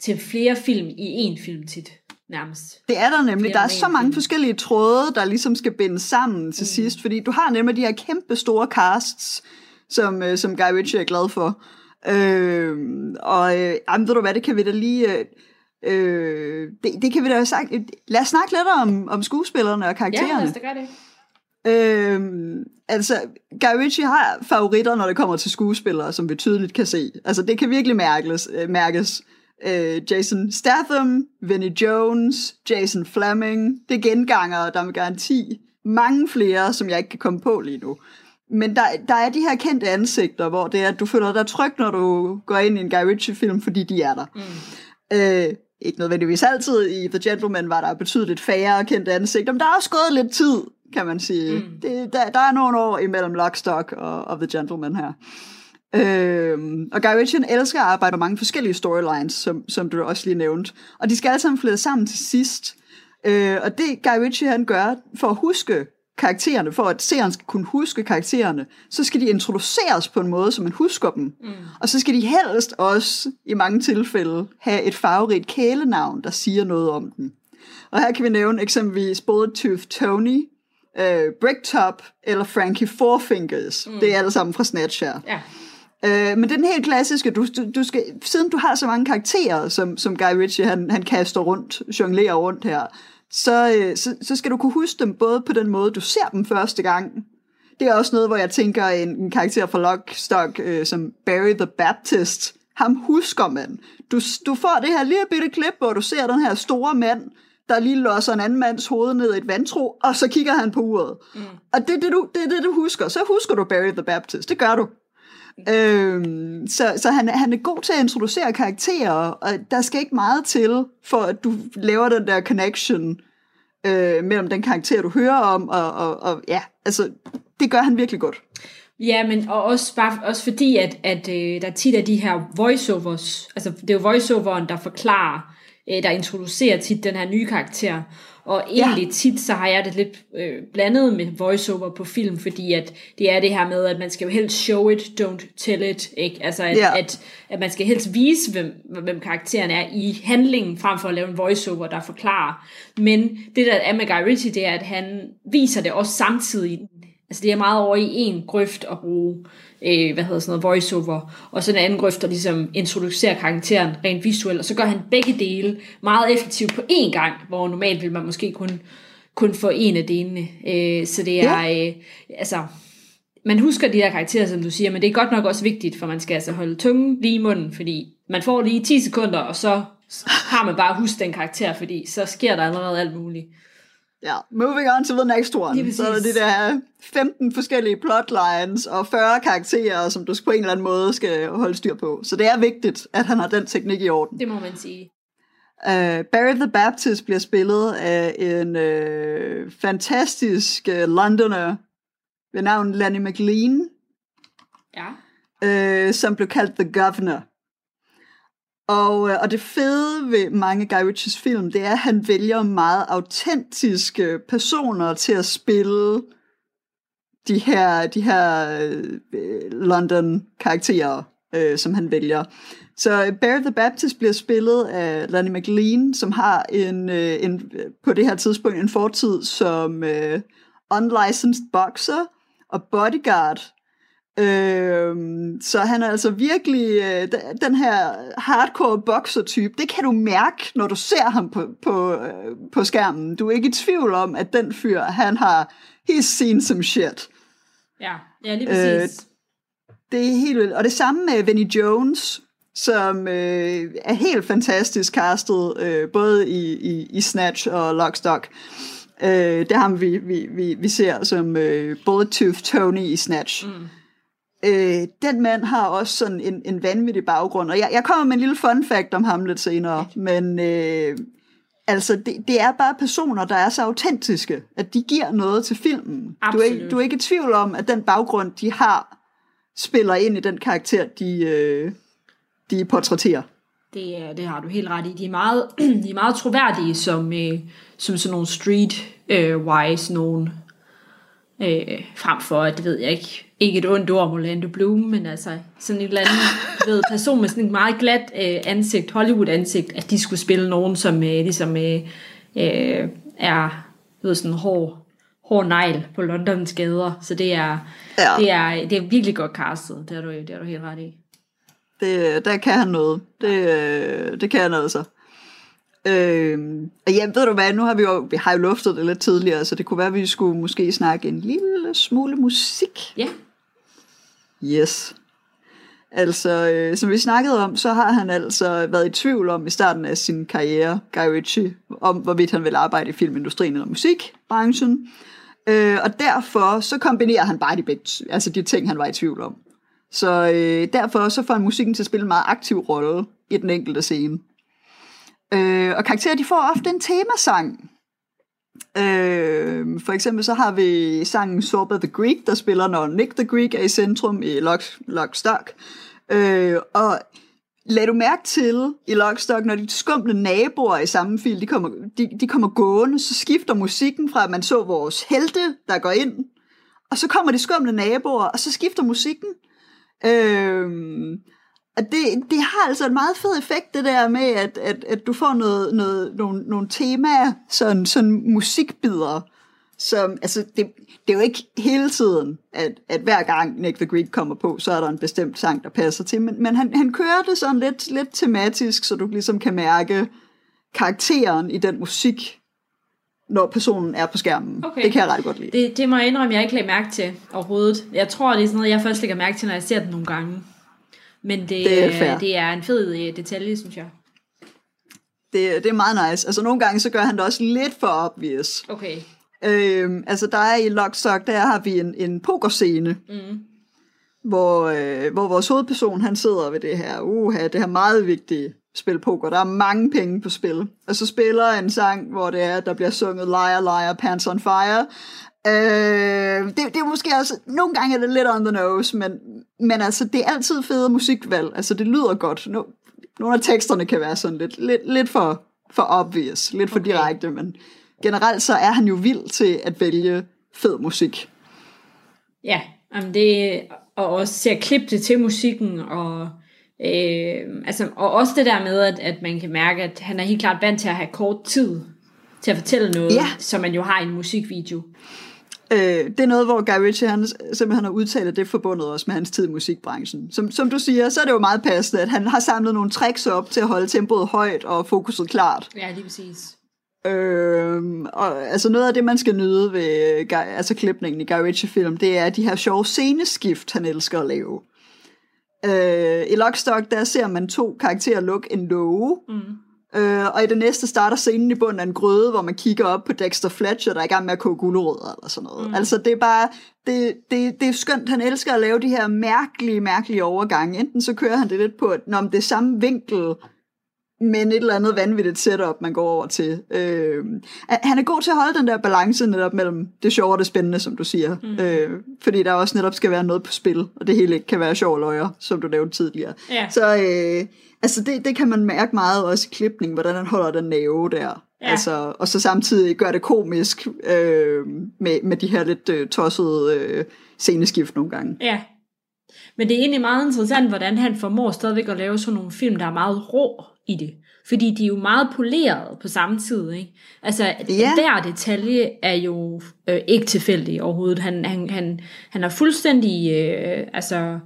til flere film i én film tit, nærmest. Det er der nemlig. Flere Der er så mange film. forskellige tråde, der ligesom skal bindes sammen til mm. sidst, fordi du har nemlig de her kæmpe store casts, som, øh, som Guy Ritchie er glad for. Øh, og øh, jamen, ved du hvad, det kan vi da lige... Øh, Øh, det, det kan vi da sagt. Lad os snakke lidt om, om skuespillerne og Ja, karaktererne. lad os da gøre det. Øhm, altså, Guy Ritchie har favoritter, når det kommer til skuespillere, som vi tydeligt kan se. Altså, det kan virkelig mærkes. Øh, mærkes. Øh, Jason Statham, Vinnie Jones, Jason Fleming, det er gengangere, der med garanti mange flere, som jeg ikke kan komme på lige nu. Men der, der er de her kendte ansigter, hvor det er, at du føler dig tryg, når du går ind i en Guy Ritchie-film, fordi de er der. Mm. Øh, ikke nødvendigvis altid. I The Gentleman var der betydeligt færre kendte ansigter, men der er også gået lidt tid, kan man sige. Mm. Det, der, der er nogle år imellem Lockstock og, og The Gentleman her. Øhm, og Guy Ritchie elsker at arbejde med mange forskellige storylines, som, som du også lige nævnte. Og de skal alle sammen flettes sammen til sidst. Øh, og det Guy Ritchie han gør for at huske karaktererne, for at seeren skal kunne huske karaktererne, så skal de introduceres på en måde, så man husker dem. Mm. Og så skal de helst også, i mange tilfælde, have et farverigt kælenavn, der siger noget om dem. Og her kan vi nævne eksempelvis både Tooth Tony, øh, Bricktop eller Frankie Four Fingers. Mm. Det er alle sammen fra Snatch her. Ja. Øh, men det er den helt klassiske, du, du, du skal, siden du har så mange karakterer, som, som Guy Ritchie han, han kaster rundt, jonglerer rundt her, så, øh, så, så skal du kunne huske dem både på den måde, du ser dem første gang. Det er også noget, hvor jeg tænker en, en karakter fra Lockstock, øh, som Barry the Baptist, ham husker man. Du, du får det her lille bitte klip, hvor du ser den her store mand, der lige losser en anden mands hoved ned i et vandtro, og så kigger han på uret. Mm. Og det er det, du, det det, du husker. Så husker du Barry the Baptist. Det gør du. Øhm, så så han, han er god til at introducere karakterer, og der skal ikke meget til, for at du laver den der connection øh, mellem den karakter, du hører om, og, og, og ja, altså, det gør han virkelig godt. Ja, men og også, bare, også fordi, at, at øh, der tit er de her voiceovers, altså det er jo voiceoveren, der forklarer, øh, der introducerer tit den her nye karakter, og egentlig ja. tit så har jeg det lidt øh, blandet med voiceover på film, fordi at det er det her med, at man skal jo helst show it, don't tell it, ikke? Altså at, Ja. at, at man skal helst vise, hvem, hvem karakteren er i handlingen, frem for at lave en voiceover, der forklarer. Men det der er med Guy Ritchie, det er, at han viser det også samtidig. Altså det er meget over i en grøft at bruge, øh, hvad hedder sådan noget, voiceover, og så en anden grøft, der ligesom introducerer karakteren rent visuelt, og så gør han begge dele meget effektivt på én gang, hvor normalt vil man måske kun, kun få en af delene. Øh, så det er, øh, altså, man husker de her karakterer, som du siger, men det er godt nok også vigtigt, for man skal altså holde tungen lige i munden, fordi man får lige 10 sekunder, og så har man bare husket den karakter, fordi så sker der allerede alt muligt. Ja, moving on to the next one. Lige Så er der præcis. de der 15 forskellige plotlines og 40 karakterer, som du på en eller anden måde skal holde styr på. Så det er vigtigt, at han har den teknik i orden. Det må man sige. Uh, Barry the Baptist bliver spillet af en uh, fantastisk uh, londoner ved navn Lanny McLean, Ja. uh, som blev kaldt The Governor. Og, øh, og det fede ved mange Guy Ritchies film, det er, at han vælger meget autentiske personer til at spille de her, de her øh, London-karakterer, øh, som han vælger. Så øh, Barry the Baptist bliver spillet af Lanny McLean, som har en, øh, en på det her tidspunkt en fortid som øh, unlicensed boxer og bodyguard. Øh, så han er altså virkelig øh, den her hardcore boxer-type. Det kan du mærke, når du ser ham på, på, øh, på skærmen. Du er ikke i tvivl om, at den fyr, han har he's seen some shit. Ja, ja lige præcis. Det er helt vildt. Og det samme med Vinnie Jones, som øh, er helt fantastisk castet, øh, både i, i, i Snatch og Lockstock. Øh, det er ham, vi, vi, vi, vi ser som øh, Bullet Tony i Snatch. Mm. Øh, den mand har også sådan en, en vanvittig baggrund, og jeg, jeg kommer med en lille fun fact om ham lidt senere, men øh, altså det, det er bare personer, der er så autentiske, at de giver noget til filmen. Du er, du er ikke i tvivl om, at den baggrund, de har, spiller ind i den karakter, de, øh, de portrætterer. Det, det har du helt ret i. De er meget, (clears throat) de er meget troværdige som, øh, som sådan nogle street-wise nogen. Øh, frem for, at det ved jeg ikke, ikke et ondt ord om Orlando Bloom, men altså sådan et eller andet ved, person med sådan et meget glat øh, ansigt, Hollywood-ansigt, at de skulle spille nogen, som øh, ligesom øh, øh, er ved, sådan hård, hård negl på Londons gader. Så det er, Ja. det er, det er virkelig godt castet. Det har du, det har du helt ret i. Det, der kan han noget. Det, øh, det kan han altså. Øh, og ja, ved du hvad, nu har vi jo, vi har jo luftet det lidt tidligere, så det kunne være, at vi skulle måske snakke en lille smule musik. Ja. Yes. Altså, øh, som vi snakkede om, så har han altså været i tvivl om i starten af sin karriere, Guy Ritchie, om hvorvidt han vil arbejde i filmindustrien eller musikbranchen. Øh, og derfor så kombinerer han bare de, begge, altså de ting, han var i tvivl om. Så øh, derfor så får han musikken til at spille en meget aktiv rolle i den enkelte scene. Øh, og karakterer, de får ofte en temasang. Øh, for eksempel så har vi sangen Sorba the Greek, der spiller, når Nick the Greek er i centrum i Lock, Lockstock. Øh, og lad du mærke til i Lockstock, når de skumle naboer i samme film, de kommer, de, de kommer gående, så skifter musikken fra, at man så vores helte, der går ind, og så kommer de skumle naboer, og så skifter musikken. Øh, at det, det har altså en meget fed effekt, det der med, at, at, at du får noget, noget, nogle, nogle temaer, sådan, sådan musikbider, som, altså, det, det er jo ikke hele tiden, at, at hver gang Nick the Greek kommer på, så er der en bestemt sang, der passer til, men, men han, han kører det sådan lidt, lidt tematisk, så du ligesom kan mærke karakteren i den musik, når personen er på skærmen. Okay. Det kan jeg ret godt lide. Det, det må jeg indrømme, jeg ikke lagde mærke til overhovedet. Jeg tror, det er sådan noget, jeg først lægger mærke til, når jeg ser den nogle gange. Men det, Det er fair. det er en fed øh, detalje, synes jeg. Det, det er meget nice. Altså nogle gange, så gør han det også lidt for obvious. Okay. Øhm, altså der er i Lockstock, der har vi en, en pokerscene, Mm. hvor, øh, hvor vores hovedperson, han sidder ved det her, uha, det her meget vigtige spil poker. Der er mange penge på spil. Og så spiller en sang, hvor det er, der bliver sunget Liar, Liar, Pants on Fire. Øh, det, det er måske også, nogle gange er det lidt on the nose, men, men altså, det er altid fede musikvalg. Altså, det lyder godt. No, nogle af teksterne kan være sådan lidt, lidt, lidt for, for obvious, lidt for Okay. direkte, men generelt så er han jo vild til at vælge fed musik. Ja, jamen det, og også til at klippe det til musikken, og, øh, altså, og også det der med, at, at man kan mærke, at han er helt klart vant til at have kort tid til at fortælle noget, Ja. som man jo har i en musikvideo. Øh, det er noget, hvor Guy Ritchie han simpelthen har udtalt, at det er forbundet også med hans tid i musikbranchen. Som, som du siger, så er det jo meget passende, at han har samlet nogle tricks op til at holde tempoet højt og fokuset klart. Ja, lige præcis. Øh, og altså noget af det, man skal nyde ved Guy, altså klipningen i Guy Ritchie-film, det er de her sjove sceneskift, han elsker at lave. Øh, I Lockstock, der ser man to karakterer lukke en låge, Mm. Øh, og i det næste starter scenen i bunden af en grøde, hvor man kigger op på Dexter Fletcher, der er i gang med at koge gulerødder eller sådan noget. Mm. Altså det er bare, det, det, det er skønt, han elsker at lave de her mærkelige, mærkelige overgange. Enten så kører han det lidt på, at når det er samme vinkel, men et eller andet vanvittigt setup, man går over til. Øh, han er god til at holde den der balance netop mellem det sjove og det spændende, som du siger. Mm. Øh, fordi der også netop skal være noget på spil, og det hele ikke kan være sjov løjer, som du nævnte tidligere. Ja. Så øh, altså det, det kan man mærke meget også i klipning, hvordan han holder den næve der. Ja. Altså, og så samtidig gør det komisk øh, med, med de her lidt øh, tossede øh, sceneskift nogle gange. Ja. Men det er egentlig meget interessant, hvordan han formår stadigvæk at lave sådan nogle film, der er meget rå i det. Fordi de er jo meget polerede på samme tid, ikke? Altså, Ja. hver detalje er jo øh, ikke tilfældig overhovedet. Han, han, han, han har fuldstændig øh, altså,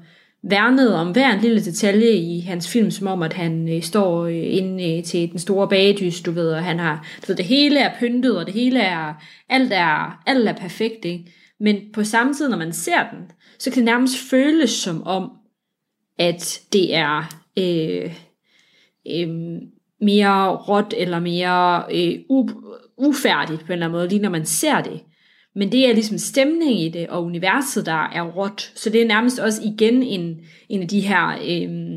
værnede om hver en lille detalje i hans film, som om, at han øh, står øh, inde øh, til den store bagedys, du ved, og han har, du ved, det hele er pyntet, og det hele er, alt er, alt er perfekt, ikke? Men på samme tid, når man ser den, så kan det nærmest føles som om, at det er øh, øh, mere råt eller mere øh, u- ufærdigt på en eller anden måde, lige når man ser det. Men det er ligesom stemning i det, og universet, der er råt. Så det er nærmest også igen en, en af de her, øh,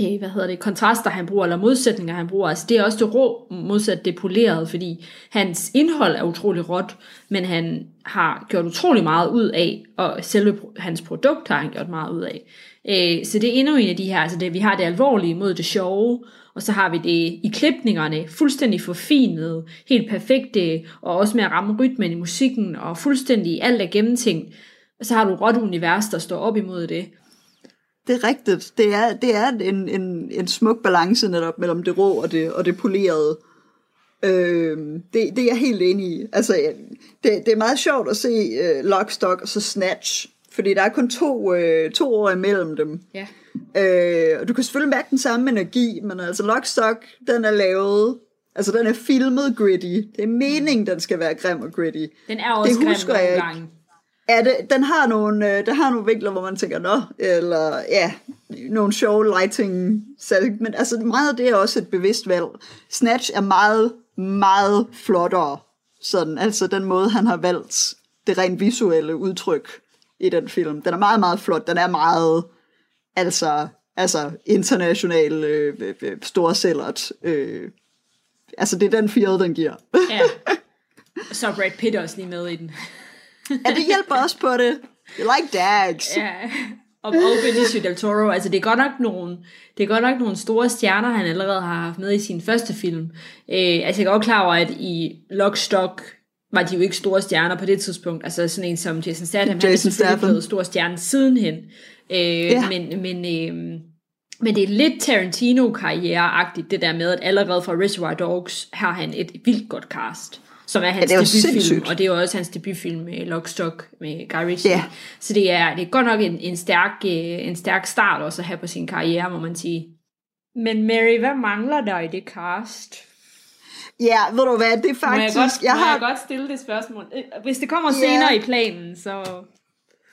øh, hvad hedder det, kontraster, han bruger, eller modsætninger, han bruger. Altså det er også det rå modsat det polerede, fordi hans indhold er utrolig råt, men han har gjort utrolig meget ud af, og selve hans produkt har han gjort meget ud af. Øh, så det er endnu en af de her, altså det, vi har det alvorlige mod det sjove, og så har vi det i klipningerne, fuldstændig forfinet, helt perfekte, og også med at ramme rytmen i musikken, og fuldstændig alt er gennemtænkt. Og så har du et råt univers, der står op imod det. Det er rigtigt. Det er, det er en, en, en smuk balance netop mellem det rå og det, og det polerede. Øh, det, det er jeg helt enig i. Altså, det, det er meget sjovt at se øh, uh, Lockstock og så Snatch, fordi der er kun to, uh, to år imellem dem. Ja. Øh, og du kan selvfølgelig mærke den samme energi, men altså Lockstock, den er lavet Altså, den er filmet gritty. Det er meningen, den skal være grim og gritty. Den er også Det grim husker nogle jeg ikke. gange. Ja, det, den har nogle, øh, der har nogle vinkler, hvor man tænker, nå, eller ja, nogle sjove lighting, men altså meget af det er også et bevidst valg. Snatch er meget, meget flottere, sådan, altså den måde, han har valgt det rent visuelle udtryk i den film. Den er meget, meget flot, den er meget, altså, altså international øh, øh, øh, storsellert. Øh, altså det er den fire, den giver. Ja. Så Brad Pitt også lige med i den. ja, det hjælper også på det. You like dags. Ja. Og, og Benicio del Toro, altså det er godt nok nogle, det er godt nok nogle store stjerner, han allerede har haft med i sin første film. Øh, altså jeg er godt klar over, at i Lockstock var de jo ikke store stjerner på det tidspunkt. Altså sådan en som Jason Statham, han er Jason selvfølgelig blevet stor stjerne sidenhen. Øh, Ja. Men, men, øh, men det er lidt Tarantino-karriere-agtigt, det der med, at allerede fra Reservoir Dogs har han et vildt godt cast, som er hans er jo debutfilm, sindssygt. og det er jo også hans debutfilm med Lockstock med Guy Ritchie. Ja. Så det er, det er godt nok en, en, stærk, øh, en stærk start også at have på sin karriere, må man sige. Men Mary, hvad mangler der i det cast? Ja, ved du hvad, det er Må faktisk... jeg godt, jeg må har, jeg godt stille det spørgsmål? Øh, Hvis det kommer Ja. senere i planen, så...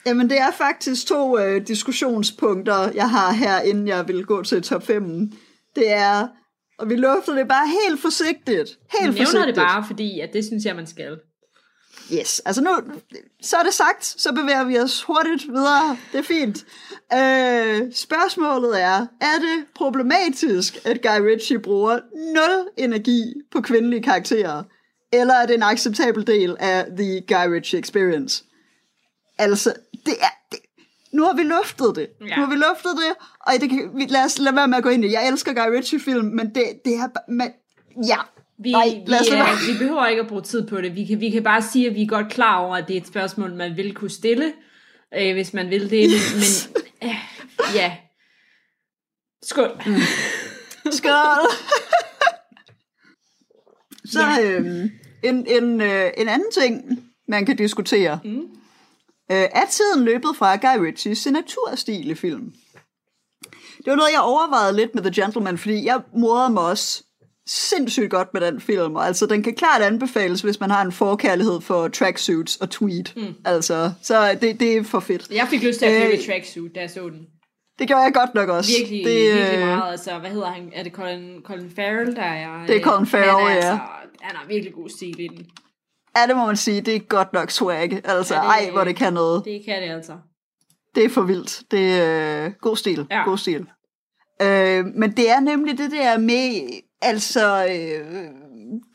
Jamen, det er faktisk to øh, diskussionspunkter, jeg har her, inden jeg vil gå til top 5. Det er, og vi lufter det bare helt forsigtigt. Helt Jeg nævner forsigtigt. det bare, fordi at det synes jeg, man skal. Yes, altså nu, så er det sagt, så bevæger vi os hurtigt videre. Det er fint. Øh, spørgsmålet er, er det problematisk, at Guy Ritchie bruger nul energi på kvindelige karakterer? Eller er det en acceptabel del af The Guy Ritchie Experience? Altså, det er... Det, nu har vi luftet det. Ja. Nu har vi luftet det, og det kan, vi, lad os lade være med at gå ind i det. Jeg elsker Guy Ritchie-film, men det, det er... Men, ja, Vi, Nej, vi, øh, vi behøver ikke at bruge tid på det. Vi kan, vi kan bare sige, at vi er godt klar over, at det er et spørgsmål, man vil kunne stille, øh, hvis man vil det. Men, men (laughs) øh, ja. Skål. Mm. Skål! (laughs) Så øhm, en, en, øh, en anden ting, man kan diskutere. Mm. Øh, er tiden løbet fra Guy Ritchies signaturstil i film? Det var noget, jeg overvejede lidt med The Gentleman, fordi jeg morede mig også sindssygt godt med den film. Altså, den kan klart anbefales, hvis man har en forkærlighed for tracksuits og tweed. Mm. Altså, så det, det er for fedt. Jeg fik lyst til at blive Øh, i tracksuit, da jeg så den. Det gjorde jeg godt nok også. Virkelig, det, øh, virkelig meget. Altså, hvad hedder han? Er det Colin, Colin Farrell, der er... Det er Colin øh, Farrell, han er, ja. Altså, han har virkelig god stil i den. Ja, det må man sige. Det er godt nok swag. Altså, Ja, det, ej, hvor det kan noget. Det kan det altså. Det er for vildt. Det er øh, god stil. Ja. God stil. Øh, men det er nemlig det der med, altså, øh,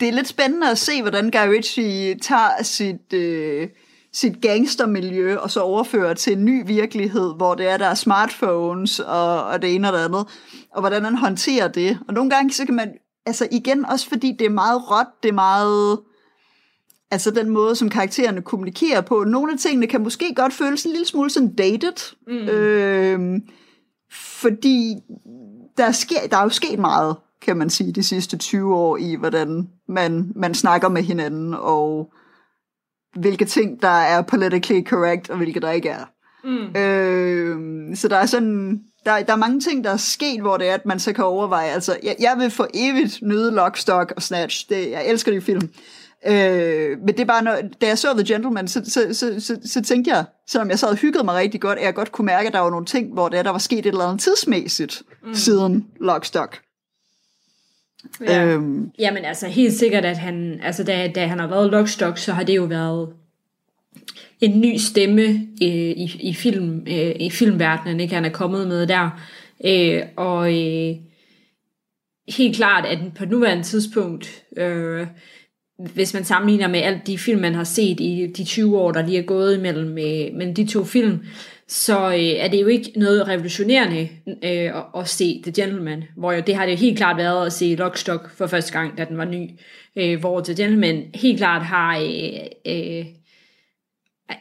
det er lidt spændende at se, hvordan Guy Ritchie tager sit, øh, sit gangstermiljø og så overfører til en ny virkelighed, hvor det er, der er smartphones og, og det ene og det andet, og hvordan han håndterer det. Og nogle gange, så kan man, altså igen, også fordi det er meget råt, det er meget, altså den måde, som karaktererne kommunikerer på. Nogle af tingene kan måske godt føles en lille smule sådan dated, mm. øh, fordi der, sker, der er jo sket meget, kan man sige, de sidste 20 år i, hvordan man, man snakker med hinanden, og hvilke ting, der er politically correct, og hvilke der ikke er. Mm. Øh, så der er sådan, der, der er mange ting, der er sket, hvor det er, at man så kan overveje, altså, jeg, jeg vil for evigt nyde Lockstock og Snatch, det, jeg elsker de film, Øh, men det er bare, når, da jeg så The Gentleman, så, så, så, så, så tænkte jeg, selvom jeg sad og hyggede mig rigtig godt, at jeg godt kunne mærke, at der var nogle ting, hvor det er, der var sket et eller andet tidsmæssigt mm. siden Lockstock. Ja. Øhm, Jamen altså helt sikkert, at han, altså da, da han har været Lockstock, så har det jo været en ny stemme øh, i, i, film, øh, i filmverdenen, ikke han er kommet med der. Øh, og øh, helt klart, at på nuværende tidspunkt, øh, hvis man sammenligner med alt de film, man har set i de 20 år, der lige er gået imellem med, mellem de to film, så øh, er det jo ikke noget revolutionerende øh, at, at se The Gentleman, hvor jo, det har det jo helt klart været at se Lockstock for første gang, da den var ny, øh, hvor The Gentleman helt klart har øh, øh,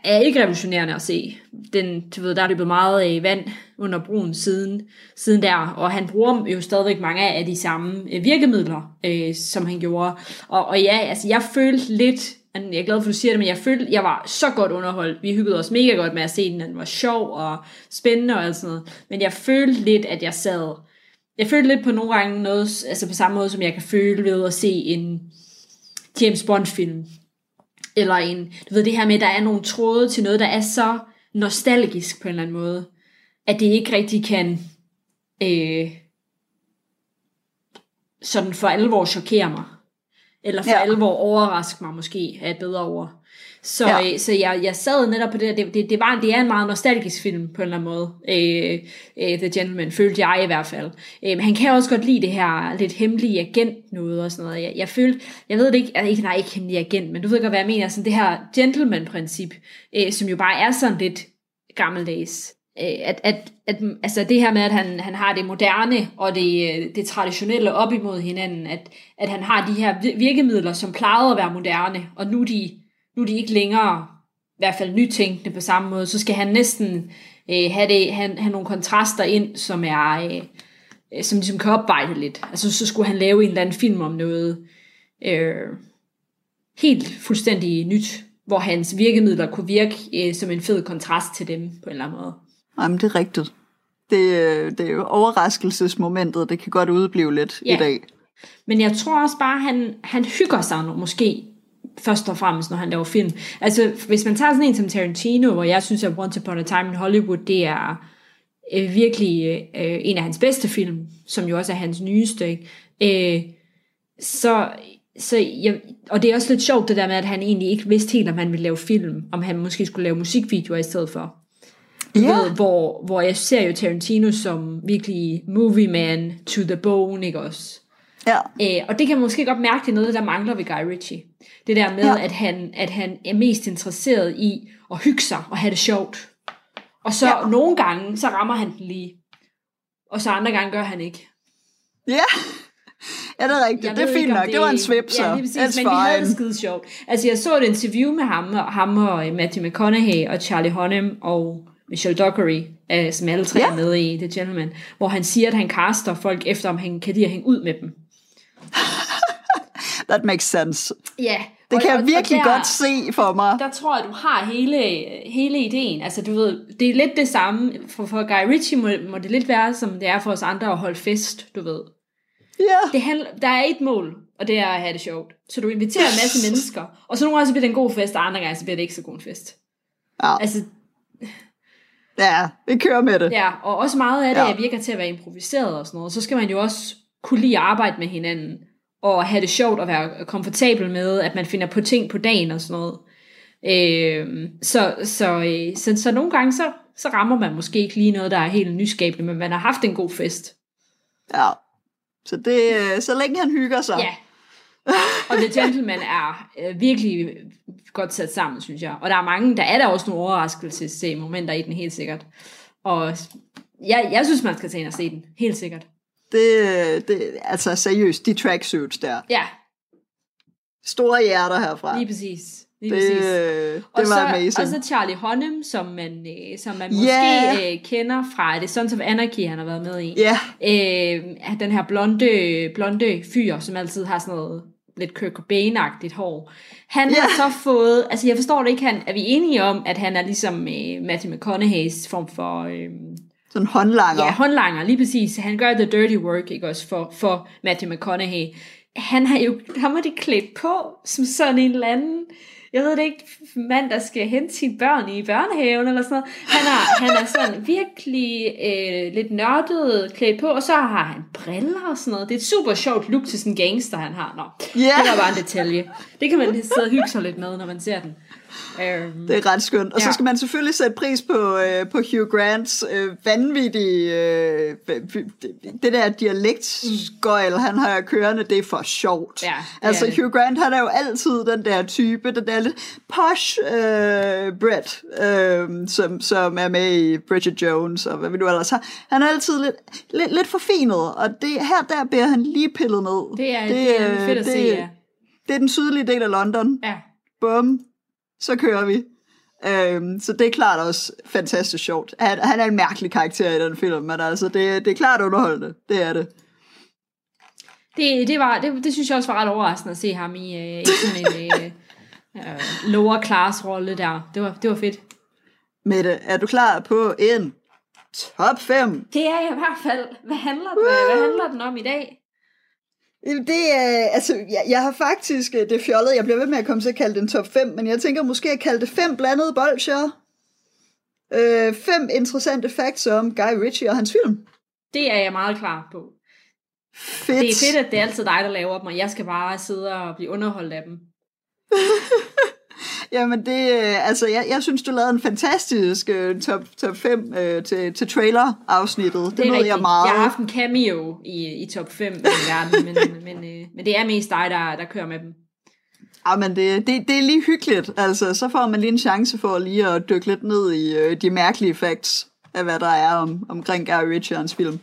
er ikke revolutionerende at se. Den, du ved, der er løbet meget øh, vand under broen siden, siden der, og han bruger jo stadigvæk mange af de samme øh, virkemidler, øh, som han gjorde. Og, og ja, altså jeg følte lidt, jeg er glad for, at du siger det, men jeg følte, jeg var så godt underholdt. Vi hyggede os mega godt med at se den, den var sjov og spændende og alt sådan noget. Men jeg følte lidt, at jeg sad jeg følte lidt på nogle gange noget, altså på samme måde, som jeg kan føle ved at se en James Bond-film. Eller en, du ved det her med, at der er nogle tråde til noget, der er så nostalgisk på en eller anden måde, at det ikke rigtig kan øh, sådan for alvor chokere mig. Eller for ja. Alvor overraske mig måske, er et bedre ord. Så, Ja. ja. så jeg, jeg sad netop på det, det, det, det, var, det er en meget nostalgisk film på en eller anden måde. Øh, øh, The Gentleman, følte jeg i hvert fald. Øh, men han kan også godt lide det her lidt hemmelige agent noget og sådan noget. Jeg, jeg følte, jeg ved det ikke, altså, ikke, nej, ikke hemmelig agent, men du ved godt, hvad jeg mener, sådan det her gentleman-princip, øh, som jo bare er sådan lidt gammeldags. Øh, at, at, at, altså det her med, at han, han har det moderne og det, det traditionelle op imod hinanden, at, at han har de her virkemidler, som plejede at være moderne, og nu er de, nu er de ikke længere, i hvert fald nytænkende på samme måde, så skal han næsten øh, have, det, have, have nogle kontraster ind, som er, øh, øh, som ligesom kan opveje lidt. Altså så skulle han lave en eller anden film om noget øh, helt fuldstændig nyt, hvor hans virkemidler kunne virke øh, som en fed kontrast til dem på en eller anden måde. Jamen, det er rigtigt. Det, øh, det er jo overraskelsesmomentet, det kan godt udblive lidt Ja. i dag. Men jeg tror også bare, han, han hygger sig nu, måske først og fremmest, når han laver film. Altså, hvis man tager sådan en som Tarantino, hvor jeg synes, at Once Upon a Time in Hollywood, det er øh, virkelig øh, en af hans bedste film, som jo også er hans nyeste, ikke? Øh, så, så jeg, og det er også lidt sjovt det der med, at han egentlig ikke vidste helt, om han ville lave film, om han måske skulle lave musikvideoer i stedet for. Du Ja. ved, hvor, hvor jeg ser jo Tarantino som virkelig movie man to the bone, ikke også? Ja, Øh, og det kan man måske godt mærke, det er noget, der mangler ved Guy Ritchie. Det der med, Ja. at, han, at han er mest interesseret i at hygge sig og have det sjovt. Og så Ja. nogle gange, så rammer han den lige. Og så andre gange gør han ikke. ja. Ja, det er rigtigt. Jeg det er fint ikke, nok. Det var en svip, så. Ja, lige præcis, It's men vi havde det fine. skide sjovt. Altså, jeg så et interview med ham, og, ham og øh, Matthew McConaughey og Charlie Hunnam og Michelle Dockery, øh, som alle tre Ja. er med i The Gentleman, hvor han siger, at han caster folk efter, om han kan lide at hænge ud med dem. (laughs) That makes sense. Ja. Det og- kan jeg virkelig og der- godt se for mig. der tror jeg, du har hele, hele ideen. Altså, du ved, det er lidt det samme. For, for Guy Ritchie må, må det lidt være, som det er for os andre at holde fest, du ved. Ja, Det handler, der er et mål, og det er at have det sjovt. Så du inviterer en masse (laughs) mennesker, og så nogle gange så bliver det en god fest, og andre gange så bliver det ikke så god en fest. ja, Altså, ja, vi kører med det. ja, og også meget af det Ja. virker til at være improviseret og sådan noget. Så skal man jo også kunne lide at arbejde med hinanden, og have det sjovt og være komfortabel med, at man finder på ting på dagen og sådan noget. Øh, så, så, øh, så, så nogle gange, så, så rammer man måske ikke lige noget, der er helt nyskabende, men man har haft en god fest. Ja. Så, det, øh, så længe han hygger sig. Ja. Og The Gentleman er øh, virkelig godt sat sammen, synes jeg. Og der er mange, der er der også nogle overraskelsesmomenter i den, helt sikkert. Og jeg, jeg synes, man skal tage ind og se den, helt sikkert. Det, det, altså seriøst, de tracksuits der. Ja, Store hjerter herfra. lige præcis. Lige det, præcis. det og var så, amazing. Og så Charlie Hunnam, som man, øh, som man måske øh, kender fra The Sons of Anarchy, han har været med i. Ja, Øh, den her blonde, blonde fyr, som altid har sådan noget lidt Kurt Cobain-agtigt hår. Han Ja. har så fået, altså jeg forstår det ikke, han, er vi enige om, at han er ligesom øh, Matthew McConaughey's form for, øh, sådan håndlanger. ja, håndlanger, lige præcis. Han gør the dirty work, ikke også, for, for Matthew McConaughey. Han har jo, ham har de klædt på, som sådan en eller anden, jeg ved det ikke, mand, der skal hente sine børn i børnehaven eller sådan noget. Han er, han er sådan virkelig øh, lidt nørdet klædt på, og så har han briller og sådan noget. Det er et super sjovt look til sådan en gangster, han har. Nå, Ja. det var bare en detalje. Det kan man sidde og hygge sig lidt med, når man ser den. Øhm, Det er ret skønt. Og ja. så Ja. skal man selvfølgelig sætte pris på, øh, på Hugh Grants øh, vanvittige... Øh, det der dialektskøjl, han har kørende, det er for sjovt. Ja, altså det. Hugh Grant, han er jo altid den der type, den der lidt posh øh, Brett, øh, som, som er med i Bridget Jones, og hvad vi nu ellers har. Han er altid lidt, lidt, lidt forfinet, og det, her der bliver han lige pillet ned. det er, det, det er fedt at det, se, ja. Det er den sydlige del af London. ja. Bum, så kører vi. Øhm, så det er klart også fantastisk sjovt. Han, han er en mærkelig karakter i den film, men altså, det, det er klart underholdende. Det er det. Det, det, var, det, det synes jeg også var ret overraskende at se ham i, øh, i sådan en øh, øh, lower class rolle der. Det var, det var fedt. Mette, er du klar på en top 5. Det er jeg i hvert fald. Hvad handler, den, hvad handler den om i dag? Det er, altså, jeg, jeg har faktisk, øh, det fjollet, jeg bliver ved med at komme til at kalde det en top 5, men jeg tænker måske at kalde det fem blandede bolcher. Øh, fem interessante facts om Guy Ritchie og hans film. Det er jeg meget klar på. Fedt. Det er fedt, at det er altid dig, der laver dem, og jeg skal bare sidde og blive underholdt af dem. (laughs) Jamen det, øh, altså jeg, jeg synes, du lavede en fantastisk uh, top, top 5 uh, til, til trailer-afsnittet. Det, Det er jeg meget. Jeg har haft en cameo i, i top 5 i verden, men, (laughs) men, øh, men det er mest dig, der, der kører med dem. Ja, men det, det, det er lige hyggeligt. Altså, så får man lige en chance for lige at dykke lidt ned i øh, de mærkelige facts af, hvad der er om, omkring og hans film.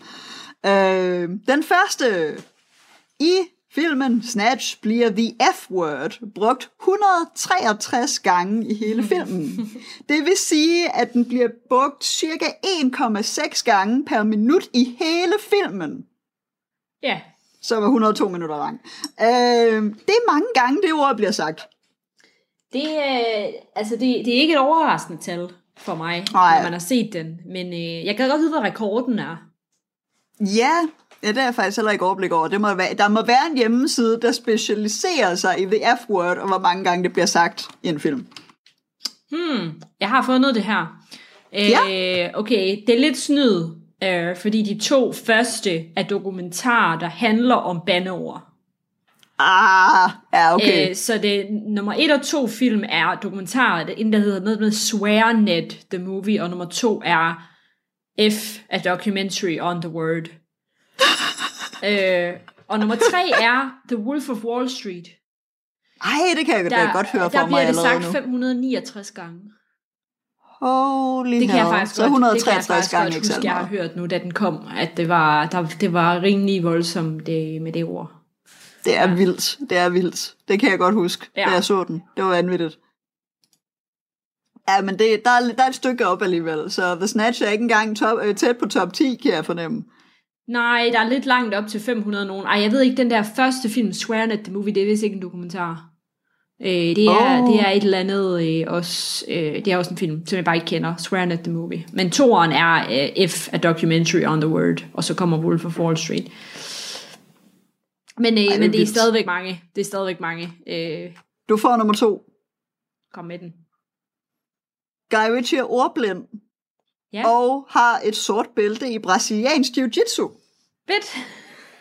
Øh, den første i filmen Snatch bliver The F-word brugt 163 gange i hele (laughs) filmen. Det vil sige, at den bliver brugt cirka 1,6 gange per minut i hele filmen Ja, som er 102 minutter lang. Øh, det er mange gange, det ord bliver sagt. det, er, altså det, det er ikke et overraskende tal for mig, Nej. når man har set den. Men øh, jeg kan godt vide, hvad rekorden er. Ja, ja, det er jeg faktisk heller ikke overblik over. Det må være, der må være en hjemmeside, der specialiserer sig i the F-word, og hvor mange gange det bliver sagt i en film. Hmm, jeg har fundet det her. Øh, Ja. Okay, det er lidt snyd, øh, fordi de to første er dokumentarer, der handler om bandeord. Ah, ja, okay. Øh, så det nummer et og to film er dokumentarer, det en der hedder noget med SwearNet, the movie, og nummer to er F, a documentary on the word. Øh, og nummer tre er The Wolf of Wall Street. Ej, det kan jeg da godt høre der for mig bliver det allerede sagt nu. 569 gange. Holy Det kan hell. jeg faktisk Så godt, det kan jeg 163 faktisk gange ikke huske, selv jeg har hørt nu, da den kom, at det var, der, det var rimelig voldsomt det, med det ord. Det er vildt. Det er vildt. Det kan jeg godt huske, Ja. da jeg så den. Det var vanvittigt. Ja, men det, der, er, der er et stykke op alligevel, så The Snatch er ikke engang top, øh, tæt på top 10, kan jeg fornemme. Nej, der er lidt langt op til 500 nogen. Ej, jeg ved ikke, den der første film, SwearNet the Movie, det er vist ikke en dokumentar. Øh, det, er, Åh. det er et eller andet øh, også, øh, det er også en film, som jeg bare ikke kender, SwearNet the Movie. Men toeren er øh, F, a documentary on the word, og så kommer Wolf of Wall Street. Men, øh, Ej, det er men det er stadigvæk mange. Det er stadigvæk mange. Øh, Du får nummer to. kom med den. Guy Ritchie er ordblind Ja, og har et sort bælte i brasiliansk jiu-jitsu. fedt.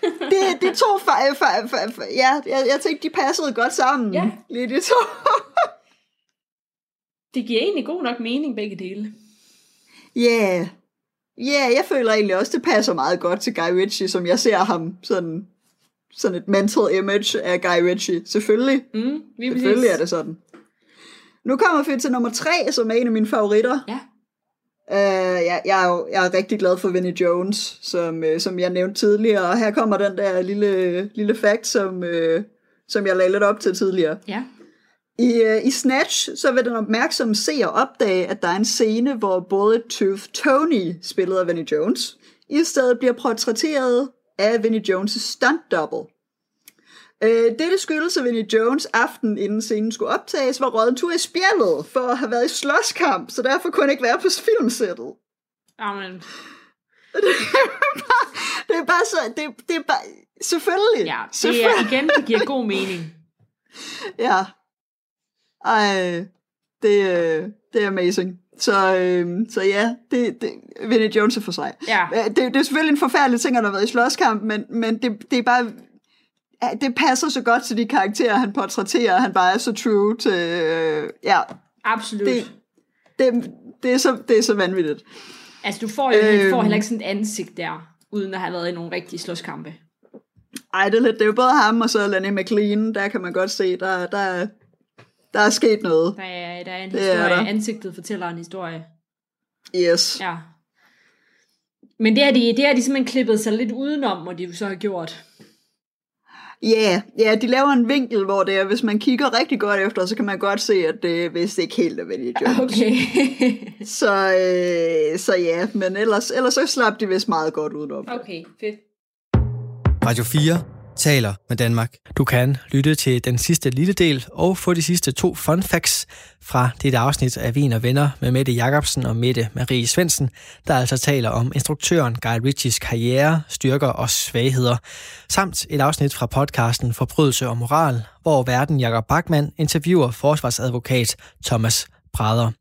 (laughs) Det, det er to fa- fa- fa- fa- ja, jeg, jeg tænkte, de passede godt sammen. Ja. Lige de to. (laughs) Det giver egentlig god nok mening, begge dele. Ja, yeah. yeah, jeg føler egentlig også, det passer meget godt til Guy Ritchie, som jeg ser ham sådan, sådan et mental image af Guy Ritchie. Selvfølgelig, Mm, selvfølgelig er det sådan. Nu kommer vi til nummer tre, som er en af mine favoritter. Ja. Uh, jeg, jeg, er jo, jeg er rigtig glad for Vinnie Jones, som, uh, som jeg nævnte tidligere, og her kommer den der lille, lille fact, som, uh, som jeg lagde lidt op til tidligere. Ja. I, uh, I Snatch, så vil den opmærksomme seer opdage, at der er en scene, hvor både Tooth Tony, spillet af Vinnie Jones, i stedet bliver portrætteret af Vinnie Jones' stunt double. Øh, dette skyldes, at Vinnie Jones aften inden scenen skulle optages, var røget en tur i spjældet for at have været i slåskamp, så derfor kunne han ikke være på filmsættet. Jamen, (laughs) Det er bare, det er bare så, det, det er bare, selvfølgelig. ja, det selvfølgelig. er igen, det giver god mening. (laughs) Ja. Ej, det, øh, det er amazing. Så, øh, så ja, det, det, Vinnie Jones er for sig. Ja. Øh, Det, det er selvfølgelig en forfærdelig ting, at har været i slåskamp, men, men det, det er bare... Det passer så godt til de karakterer, han portrætterer. Han bare er så true til... Øh, ja, Absolut. det, det, det, er så, det er så vanvittigt. Altså, du får jo øhm. Øhm. får heller ikke sådan et ansigt der, uden at have været i nogle rigtige slåskampe. Ej, det er, lidt, det er jo både ham og så Lenny McLean. Der kan man godt se, der, der, der er sket noget. Der er, der er en historie. er der. Ansigtet fortæller en historie. Yes. Ja. Men det har de, det har de simpelthen klippet sig lidt udenom, må de jo så have gjort. Ja, yeah, yeah, de laver en vinkel, hvor det er, hvis man kigger rigtig godt efter, så kan man godt se, at det vist ikke helt er Vinnie Jones. Okay. (laughs) Så, øh, så ja, men ellers, ellers så slap de vist meget godt udenom. okay, fedt. Radio 4 taler med Danmark. Du kan lytte til den sidste lille del og få de sidste to fun facts fra dit afsnit af Vin og Venner med Mette Jacobsen og Mette Marie Svensen, der altså taler om instruktøren Guy Ritchies karriere, styrker og svagheder, samt et afsnit fra podcasten Forbrydelse og Moral, hvor verden Jakob Bachmann interviewer forsvarsadvokat Thomas Prader.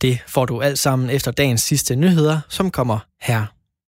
Det får du alt sammen efter dagens sidste nyheder, som kommer her.